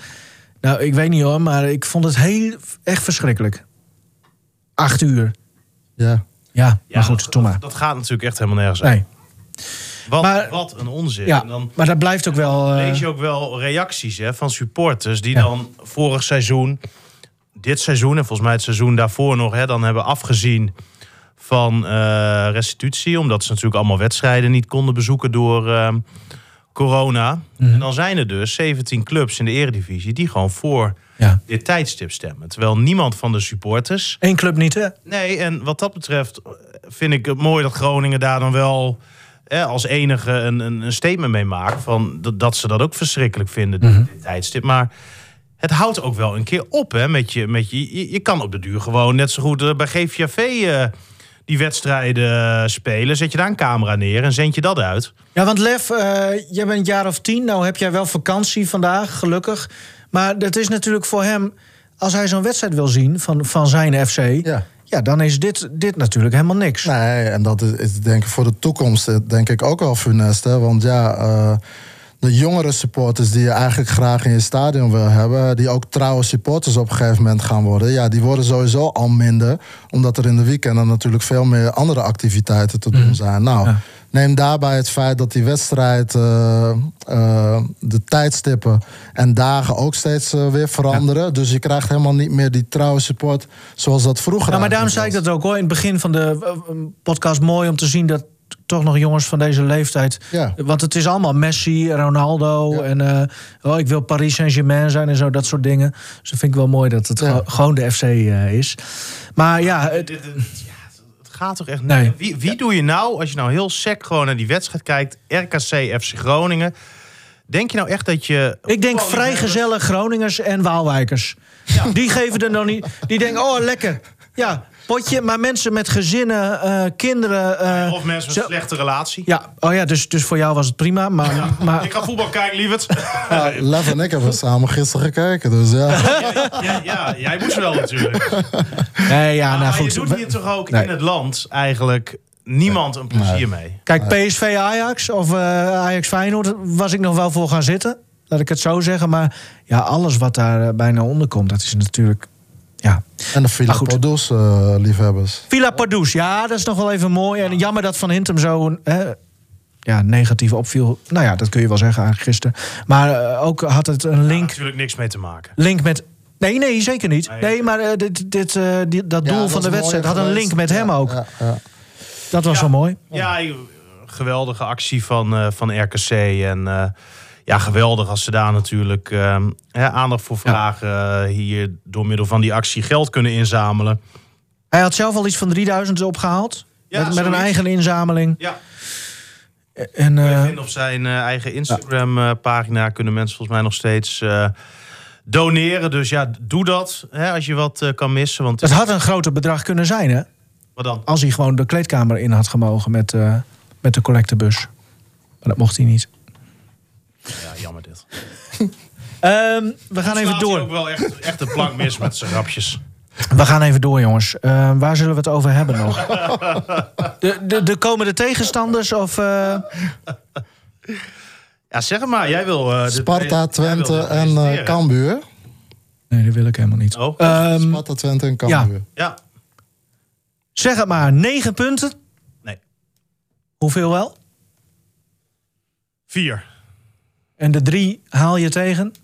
Nou, ik weet niet hoor, maar ik vond het heel, echt verschrikkelijk. Acht uur. Ja. Ja, maar goed, dat, maar. Dat, gaat natuurlijk echt helemaal nergens. Nee, Wat, Maar- wat een onzin. ja, En dan maar dat blijft ook wel... eh, lees je ook wel reacties hè, van supporters die Ja. dan vorig seizoen, dit seizoen en volgens mij het seizoen daarvoor nog, hè, dan hebben afgezien van eh, restitutie. Omdat ze natuurlijk allemaal wedstrijden niet konden bezoeken door ehm, corona. Mhm. En dan zijn er dus 17 clubs in de eredivisie die gewoon voor ja. dit tijdstip stemmen. Terwijl niemand van de supporters Eén club niet, hè? Nee, en wat dat betreft vind ik het mooi dat Groningen daar dan wel hè, als enige een, een, een statement mee maakt. Van dat, dat ze dat ook verschrikkelijk vinden, dit, dit tijdstip. Maar het houdt ook wel een keer op hè, met je. Met je, je, je kan op de duur gewoon net zo goed eh, bij GVAV eh, die wedstrijden spelen. Zet je daar een camera neer en zend je dat uit. Ja, want Lef, eh, jij bent een jaar of tien. Nou heb jij wel vakantie vandaag, gelukkig. Maar dat is natuurlijk voor hem... Als hij zo'n wedstrijd wil zien van, van zijn FC... Ja. ja, dan is dit, dit natuurlijk helemaal niks. Nee, en dat is, is denk ik voor de toekomst eh, denk ik ook wel funest. Hè? Want ja, eh, de jongere supporters die je eigenlijk graag in je stadion wil hebben... die ook trouwe supporters op een gegeven moment gaan worden... ja, die worden sowieso al minder. Omdat er in de weekenden natuurlijk veel meer andere activiteiten te doen zijn. Nou, Ja. neem daarbij het feit dat die wedstrijd... eh, eh, de tijdstippen en dagen ook steeds eh, weer veranderen. Dus je krijgt helemaal niet meer die trouwe support zoals dat vroeger Nou, maar daarom zei ik dat ook hoor. In het begin van de podcast mooi om te zien dat toch nog jongens van deze leeftijd. Ja. Want het is allemaal Messi, Ronaldo Ja. en eh, oh, ik wil Paris Saint-Germain zijn en zo, dat soort dingen. Dus dat vind ik wel mooi dat het Ja. gewoon de FC eh, is. Maar ja, het- het gaat toch echt niet. Nee. Wie, wie doe je nou, als je nou heel sec gewoon naar die wedstrijd kijkt... RKC, FC Groningen... Denk je nou echt dat je... ik denk vrijgezelle Groningers en Waalwijkers. Die geven er nog niet. Die denken, oh lekker. Ja, potje. Maar mensen met gezinnen, eh, kinderen. eh, Of mensen met een slechte relatie. Ja, oh ja, dus, dus voor jou was het prima. Maar, maar Ik ga voetbal kijken, lieverd. Ja, Lev en ik hebben samen gisteren gekeken. Dus ja. ja, ja, jij moest wel natuurlijk. nee, ja, nou maar goed. je doet hier toch ook Nee. in het land eigenlijk niemand een plezier mee. Kijk, PSV Ajax of eh, Ajax Feyenoord was ik nog wel voor gaan zitten. Laat ik het zo zeggen. Maar ja, alles wat daar bijna onder komt, dat is natuurlijk. Ja. En de Villa. Produce eh, liefhebbers. Villa Pardoes, ja, dat is nog wel even mooi. En jammer dat Van Hintem zo hè, ja, negatief opviel. Nou ja, dat kun je wel zeggen eigenlijk gisteren. Maar eh, ook had het een Daar link, natuurlijk niks mee te maken. link met... Nee, nee, zeker niet. Nee. Nee, maar eh, dit, dit, eh, dat doel Ja, van de wedstrijd had een link met hem Ja, ook. ja, ja. Dat was Ja. wel mooi. Ja, geweldige actie van, eh, van RKC. En eh, ja, geweldig als ze daar natuurlijk eh, hè, aandacht voor vragen. eh, hier door middel van die actie geld kunnen inzamelen. Hij had zelf al iets van 3000 opgehaald. Ja, met, met een eigen inzameling. Ja, En, eh, op zijn eh, eigen Instagram-pagina kunnen mensen volgens mij nog steeds doneren. Dus ja, doe dat hè, als je wat kan missen. Want het had een groter bedrag kunnen zijn, hè? wat dan? Als hij gewoon de kleedkamer in had gemogen met, met de collectebus. Maar dat mocht hij niet. Ja, jammer dit. Ehm, we gaan even door. ook wel echt, echt een plank mis met zijn grapjes. We gaan even door, jongens. Eh, waar zullen we het over hebben nog? De, de, de komende tegenstanders of... eh, Ja, zeg het maar. Jij wil... eh, Sparta, Twente en eh. Cambuur. Nee, dat wil ik helemaal niet. Oh, Ehm, Sparta, Twente en Cambuur. ja. zeg het maar, negen punten. Nee. Hoeveel wel? Vier. En de drie haal je tegen?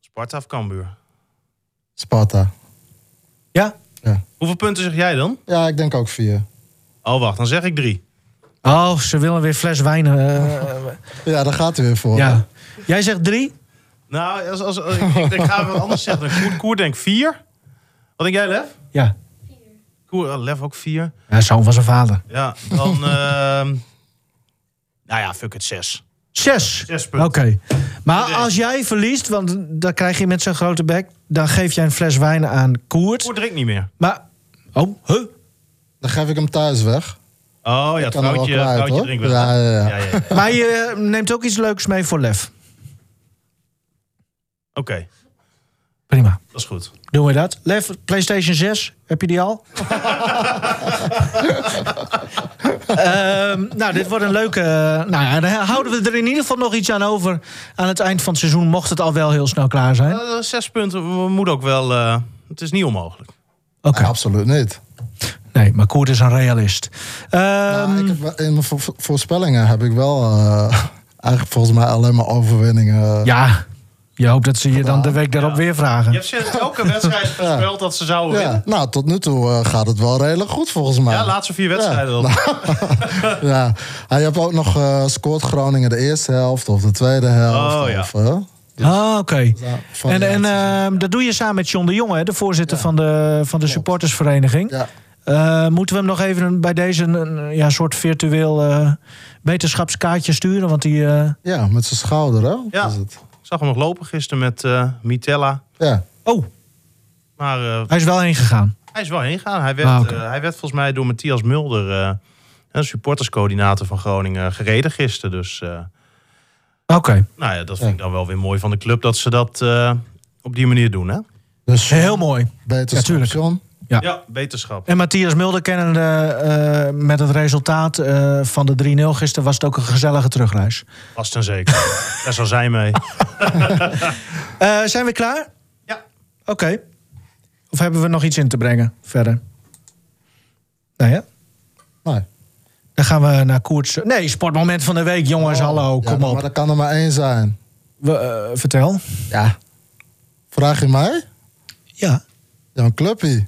Sparta of Cambuur? Sparta. Ja? Hoeveel punten zeg jij dan? Ja, ik denk ook vier. Oh, wacht. Dan zeg ik drie. Oh, ze willen weer fles wijn. eh, Ja, daar gaat hij weer voor. ja. Jij zegt drie? Nou, als, als, als- ik, ik ga wat anders zeggen. Koer, Koer denkt vier. Wat denk jij, Lef? Ja. Koer, oh, Lef ook vier. Ja, zoon van zijn vader. Ja, dan... ehm nou ja, fuck het, zes. Zes. Zes punten. Oké. Maar Nee. als jij verliest, want dan krijg je met zo'n grote bek... dan geef jij een fles wijn aan Koert. Koer drinkt niet meer. Maar... Oh, huh? Dan geef ik hem thuis weg. Oh ja, vrouwtje, kwijt, vrouwtje drinkt wel. Ja, ja, ja. ja, ja, ja. Maar je neemt ook iets leuks mee voor Lef. Oké, Prima. dat is goed. Doen we dat. Lef, PlayStation 6, heb je die al? Ehm, nou, dit wordt een leuke... eh, nou ja, dan houden we er in ieder geval nog iets aan over... aan het eind van het seizoen, mocht het al wel heel snel klaar zijn. Eh, zes punten moet ook wel... eh, het is niet onmogelijk. Oké. Nee, absoluut niet. Nee, maar Koert is een realist. Ehm, Nou, ik heb, wel- in mijn vo- vo- voorspellingen heb ik wel eh, eigenlijk volgens mij alleen maar overwinningen. ja, je hoopt dat ze je dan de week daarop weer Je vragen. hebt sinds elke wedstrijd voorspeld dat ze zouden Ja, winnen. nou, tot nu toe eh, gaat het wel redelijk goed volgens mij. Ja, laatste vier wedstrijden dan. Ja. Je hebt ook nog eh scoort Groningen de eerste helft of de tweede helft. Oh, ja. Of, eh, Ah, oké. ja, En, en ehm, dat doe je samen met John de Jonge, hè, de voorzitter van de, van de supportersvereniging. ja. Eh, moeten we hem nog even bij deze een, ja, soort virtueel eh, wetenschapskaartje sturen? Want die. eh, ja, met zijn schouder, hè? Ja. Is het. Ik zag hem nog lopen gisteren met eh, Mitella. Ja. Oh, Maar eh, hij is wel heen gegaan. hij is wel heen gegaan. Hij werd, Ah, eh, hij werd volgens mij door Matthias Mulder, eh, een supporterscoördinator van Groningen, gereden gisteren. Dus eh, Oké, nou ja, dat vind ik dan wel weer mooi van de club dat ze dat eh, op die manier doen. Hè? Dus heel mooi. beter Ja, tuurlijk. Ja. Ja, beterschap. En Matthias Mulder kennende eh, met het resultaat eh, van de 3-0 gisteren was het ook een gezellige terugreis. Vast en zeker. Daar zal zij mee. Eh, zijn we klaar? Ja. Oké. Of hebben we nog iets in te brengen verder? Nee, hè? Nee. Dan gaan we naar koers. Nee, sportmoment van de week, jongens. hallo, Ja, kom Maar op. er kan er maar één zijn. We, vertel. Ja. Vraag je mij? Ja. Ja, een clubje.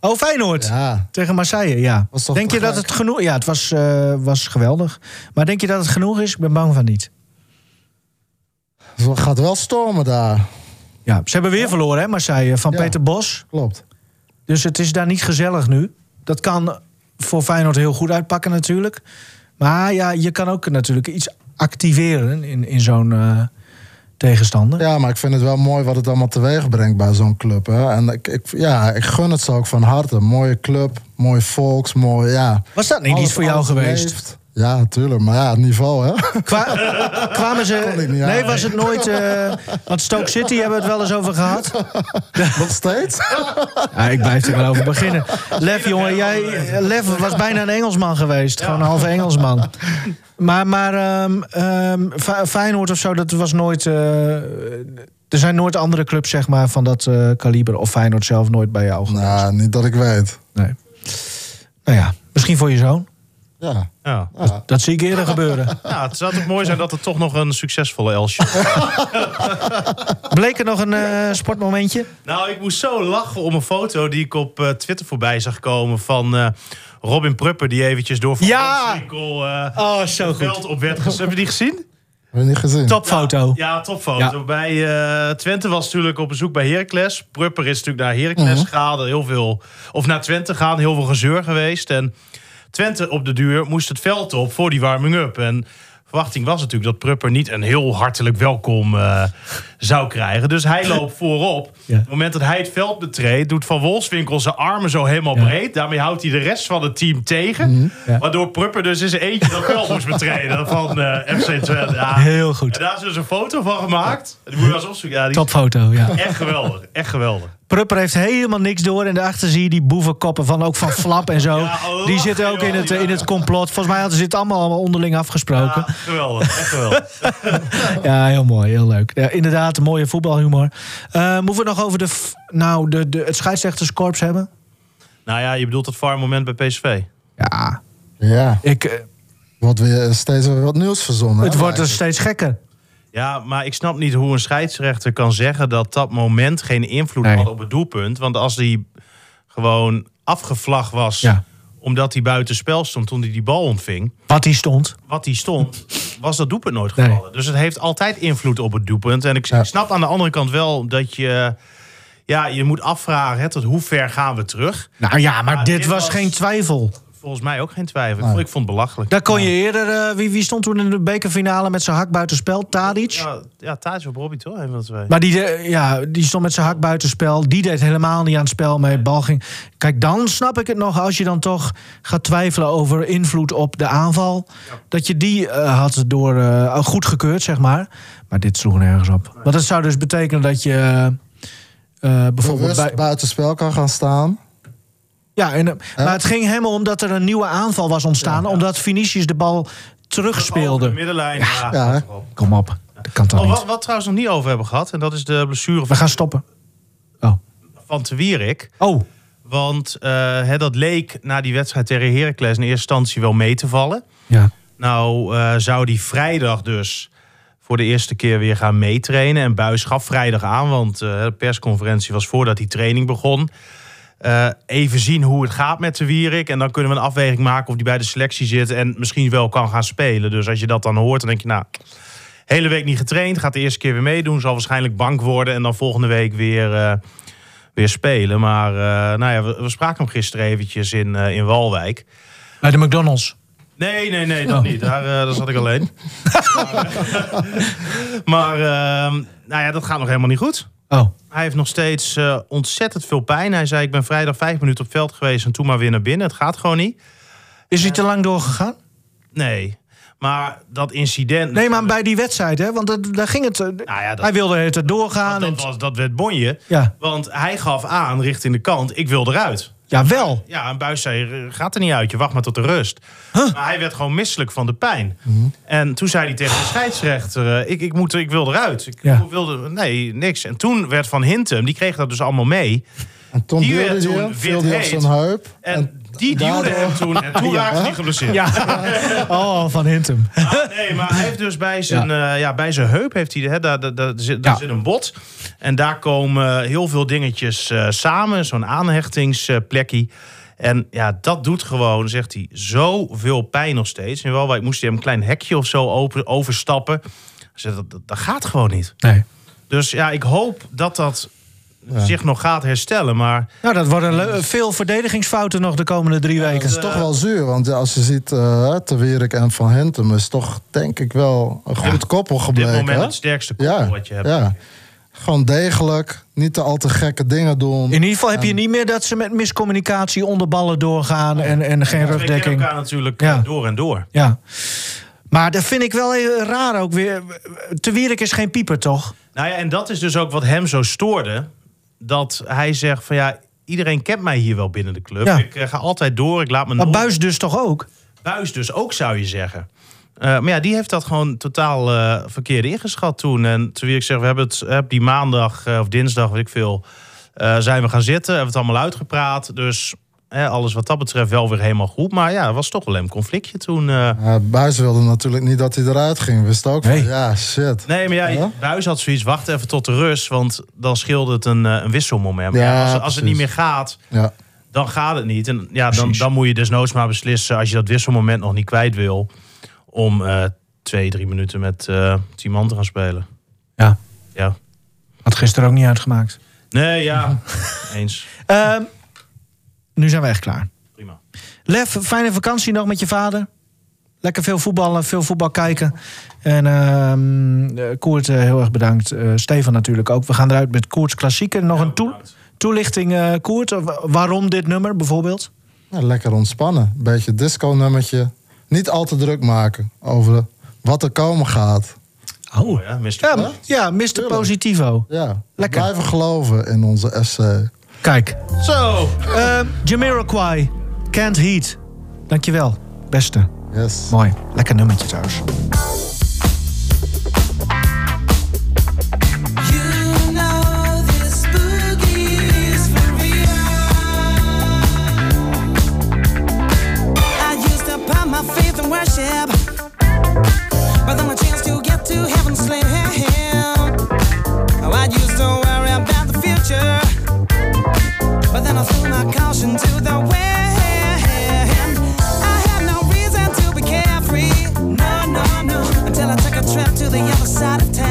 Oh, Feyenoord. Ja. Tegen Marseille, ja. Denk je dat het genoeg... Ja, het was, eh, was geweldig. Maar denk je dat het genoeg is? Ik ben bang van niet. Het gaat wel stormen daar. Ja, ze hebben weer verloren, hè, Marseille, van Ja. Peter Bos. Klopt. Dus het is daar niet gezellig nu. Dat kan voor Feyenoord heel goed uitpakken natuurlijk. Maar ja, je kan ook natuurlijk iets activeren in, in zo'n eh, tegenstander. Ja, maar ik vind het wel mooi wat het allemaal teweeg brengt bij zo'n club. Hè. En ik, ik, ja, ik gun het ze ook van harte. Mooie club, mooi volks, mooi, ja. Was dat niet Alles- iets voor jou geweest? leeft. Ja, natuurlijk. Maar ja, het niveau, hè. Kwa- kwamen ze... Nee, was het nooit... eh, want Stoke City hebben we het wel eens over gehad. Nog steeds? Ja, ik blijf er wel over beginnen. Lef, jongen, jij, Lef was bijna een Engelsman geweest. Gewoon een halve Engelsman. Maar, maar ehm, ehm, Fe- Feyenoord of zo, dat was nooit... eh, Er zijn nooit andere clubs zeg maar, van dat eh, kaliber of Feyenoord zelf nooit bij jou geweest. Nou, niet dat ik weet. Nee. Nou ja, misschien voor je zoon. Ja. Ja. Dat zie ik eerder gebeuren. ja, het zou toch mooi zijn dat er toch nog een succesvolle Elsje Bleek er nog een eh, sportmomentje? Nou, ik moest zo lachen om een foto die ik op eh, Twitter voorbij zag komen van eh, Robin Prupper, die eventjes door Van Ja! Ganswinkel, eh, Oh, zo het veld op werd gezet. Heb je die gezien? Heb je niet gezien? Topfoto. Ja, topfoto. Ja. Bij eh, Twente was natuurlijk op bezoek bij Heracles. Prupper is natuurlijk naar Heracles gegaan. Heel veel, of naar Twente gaan. Heel veel gezeur geweest. En Twente op de duur moest het veld op voor die warming-up. En verwachting was natuurlijk dat Prupper niet een heel hartelijk welkom eh, zou krijgen. Dus hij loopt voorop. Ja. Op het moment dat hij het veld betreedt, doet Van Wolfswinkel zijn armen zo helemaal Ja. breed. Daarmee houdt hij de rest van het team tegen. Ja. Waardoor Prupper dus in zijn eentje dat veld moest betreden van eh, FC Twente. Ja. Heel goed. En daar is dus een foto van gemaakt. Die moet je eens opzoeken. Topfoto, ja. echt geweldig. Echt geweldig. Prupper heeft helemaal niks door. En daarachter zie je die boevenkoppen van, ook van Flap en zo. Ja, oh, die zitten ook in het, in het complot. Volgens mij hadden ze dit allemaal, allemaal onderling afgesproken. Ja, geweldig. Echt geweldig. Ja, heel mooi, heel leuk. Ja, inderdaad, een mooie voetbalhumor. Eh, moeten we het nog over de, nou, de, de, het scheidsrechterskorps hebben? Nou ja, je bedoelt het VAR moment bij PSV. Ja, Ja. ik, eh, Wordt weer steeds wat nieuws verzonnen. het hè, wordt dus eigenlijk. steeds gekker. Ja, maar ik snap niet hoe een scheidsrechter kan zeggen dat dat moment geen invloed Nee. had op het doelpunt. Want als die gewoon afgevlag was Ja. omdat hij buiten spel stond toen hij die bal ontving, Wat die stond. wat hij stond, was dat doelpunt nooit Nee. gevallen. Dus het heeft altijd invloed op het doelpunt. En ik, Ja. snap aan de andere kant wel dat je, ja, je moet afvragen hè, tot hoe ver gaan we terug. Nou ja, maar dit was was- geen twijfel. Volgens mij ook geen twijfel. Ik Nee. vond, ik vond het belachelijk. Daar kon je eerder... eh, wie, wie stond toen in de bekerfinale met zijn hak buitenspel? Tadic? Ja, ja Thijs op Robbie toch? Een van de twee. Maar die, de- ja, die stond met zijn hak buitenspel. Die deed helemaal niet aan het spel mee. Bal ging. Kijk, dan snap ik het nog als je dan toch gaat twijfelen over invloed op de aanval. Dat je die eh, had door eh, goed gekeurd, zeg maar. Maar dit sloeg nergens op. Want dat zou dus betekenen dat je eh, eh, bijvoorbeeld bij. buitenspel kan gaan staan. Ja, en, eh, maar het ging helemaal om dat er een nieuwe aanval was ontstaan. Omdat Vinicius de bal terugspeelde. middenlijn. Ja. Kom op, dat kan toch Oh, niet. wat, wat trouwens nog niet over hebben gehad, en dat is de blessure We van, gaan stoppen. Oh. van Te Wierik. Oh, Want eh, hè, dat leek na die wedstrijd tegen Heracles in eerste instantie wel mee te vallen. ja. Nou eh, zou die vrijdag dus voor de eerste keer weer gaan meetrainen. En Buis gaf vrijdag aan, want eh, de persconferentie was voordat die training begon. Eh, even zien hoe het gaat met de Wierik. En dan kunnen we een afweging maken of die bij de selectie zit en misschien wel kan gaan spelen. Dus als je dat dan hoort, dan denk je, nou, hele week niet getraind. Gaat de eerste keer weer meedoen. Zal waarschijnlijk bank worden en dan volgende week weer, eh, weer spelen. Maar eh, nou ja, we, we spraken hem gisteren eventjes in, in Walwijk. bij de McDonald's. Nee, nee, nee, dat Oh. niet. Daar, eh, daar zat ik alleen. maar nou ja, dat gaat nog helemaal niet goed. Oh. Hij heeft nog steeds eh, ontzettend veel pijn. Hij zei, ik ben vrijdag vijf minuten op veld geweest en toen maar weer naar binnen. Het gaat gewoon niet. Is hij te lang doorgegaan? Nee. Maar dat incident... Nee, maar bij die wedstrijd, hè? Want daar ging het. eh, Nou ja, dat, hij wilde het doorgaan. dat, en- was, dat werd bonje. ja. Want hij gaf aan richting de kant, ik wil eruit. Ja, wel. Ja, en Buis zei, "Eh, gaat er niet uit, je wacht maar tot de rust. Maar hij werd gewoon misselijk van de pijn. En toen zei hij tegen de scheidsrechter, eh, ik, ik, moet, ik wil eruit. Ik Ja. wilde, nee, niks. En toen werd Van Hintem, die kreeg dat dus allemaal mee. En toen Die duwde hij toen hem, viel hij op heet. zijn heup. En, die duwde daardoor- hem toen, en toen raakte hij geblesseerd. Ja. Oh, van Hintem. Ah, nee, maar hij heeft dus bij zijn, ja. ja, bij zijn heup heeft hij, hè, daar, daar, daar, zit, daar Ja. zit een bot. En daar komen heel veel dingetjes eh, samen. Zo'n aanhechtingsplekje. En ja, dat doet gewoon, zegt hij, zoveel pijn nog steeds. En wel, ik moest hij een klein hekje of zo open, overstappen. Zegt, dat, dat, dat gaat gewoon niet. Nee. Dus ja, ik hoop dat dat zich nog gaat herstellen. Maar Nou, dat worden veel verdedigingsfouten nog de komende drie weken. Dat is toch wel zuur, want ja, als je ziet, eh Te Wierik en Van Hintem is toch denk ik wel een goed koppel op dit gebleken. moment hè? het sterkste koppel ja, wat je hebt. ja. Gewoon degelijk, niet te al te gekke dingen doen. In ieder geval heb je niet meer dat ze met miscommunicatie onder ballen doorgaan en, en geen kennen rugdekking. elkaar natuurlijk Ja. eh, door en door. Ja. Maar dat vind ik wel raar ook weer. Te Wierik is geen pieper, toch? Nou ja, en dat is dus ook wat hem zo stoorde. Dat hij zegt van ja, iedereen kent mij hier wel binnen de club. Ja. Ik eh, ga altijd door, ik laat me Maar Buis dus toch ook? Buis dus ook, zou je zeggen. Eh, maar ja, die heeft dat gewoon totaal eh, verkeerd ingeschat toen. En toen ik zeggen, we hebben het heb die maandag of dinsdag, weet ik veel, zijn we gaan zitten. Hebben het allemaal uitgepraat. Dus eh, alles wat dat betreft wel weer helemaal goed. Maar ja, het was toch wel een conflictje toen. eh. Ja, Buis wilde natuurlijk niet dat hij eruit ging. Wist ook van, Nee. ja, shit. Nee, maar ja, Ja? Buis had zoiets, wacht even tot de rust. Want dan scheelde het een, eh, een wisselmoment. Maar Ja, ja, als, als het niet meer gaat, Ja, dan gaat het niet. En ja, dan, dan moet je desnoods maar beslissen als je dat wisselmoment nog niet kwijt wil. Om eh, twee, drie minuten met eh tien man te gaan spelen. Ja. Ja. Had gisteren ook niet uitgemaakt. Nee, ja. Eens. Ehm, nu zijn we echt klaar. Prima. Lef, fijne vakantie nog met je vader. Lekker veel voetballen, veel voetbal kijken. En ehm eh, Koert, eh, heel erg bedankt. Eh, Stefan natuurlijk ook. We gaan eruit met Koerts klassieker. Nog een toe- toelichting, eh Koert. wa- Waarom dit nummer bijvoorbeeld? Ja, lekker ontspannen. Beetje disco-nummertje. Niet al te druk maken over wat er komen gaat. Oh ja, Mr. Ja, ja Mr. Positivo. Ja, Lekker. blijven geloven in onze SC. Kijk, Zo. uh, Jamiroquai, Can't Heat. Dankjewel, beste. Yes. Mooi, lekker nummertje trouwens. You know this boogie is for real. I used to put my faith in worship, but then a chance to get to heaven slim. Then I threw my caution to the wind. I had no reason to be carefree, no, no, no, until I took a trip to the other side of town.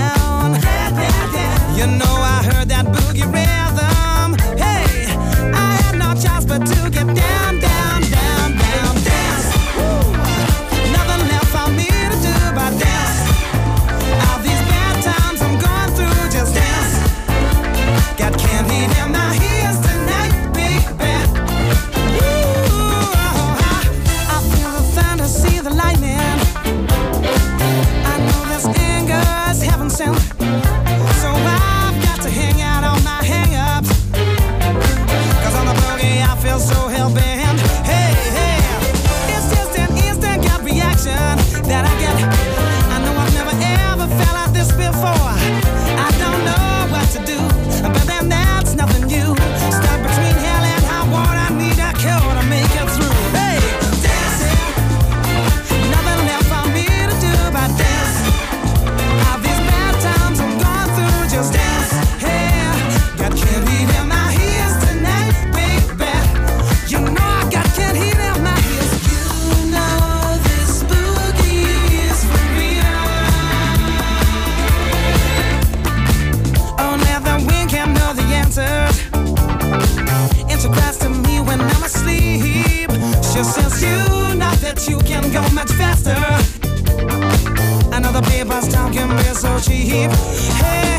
Cause time can be so cheap. Hey.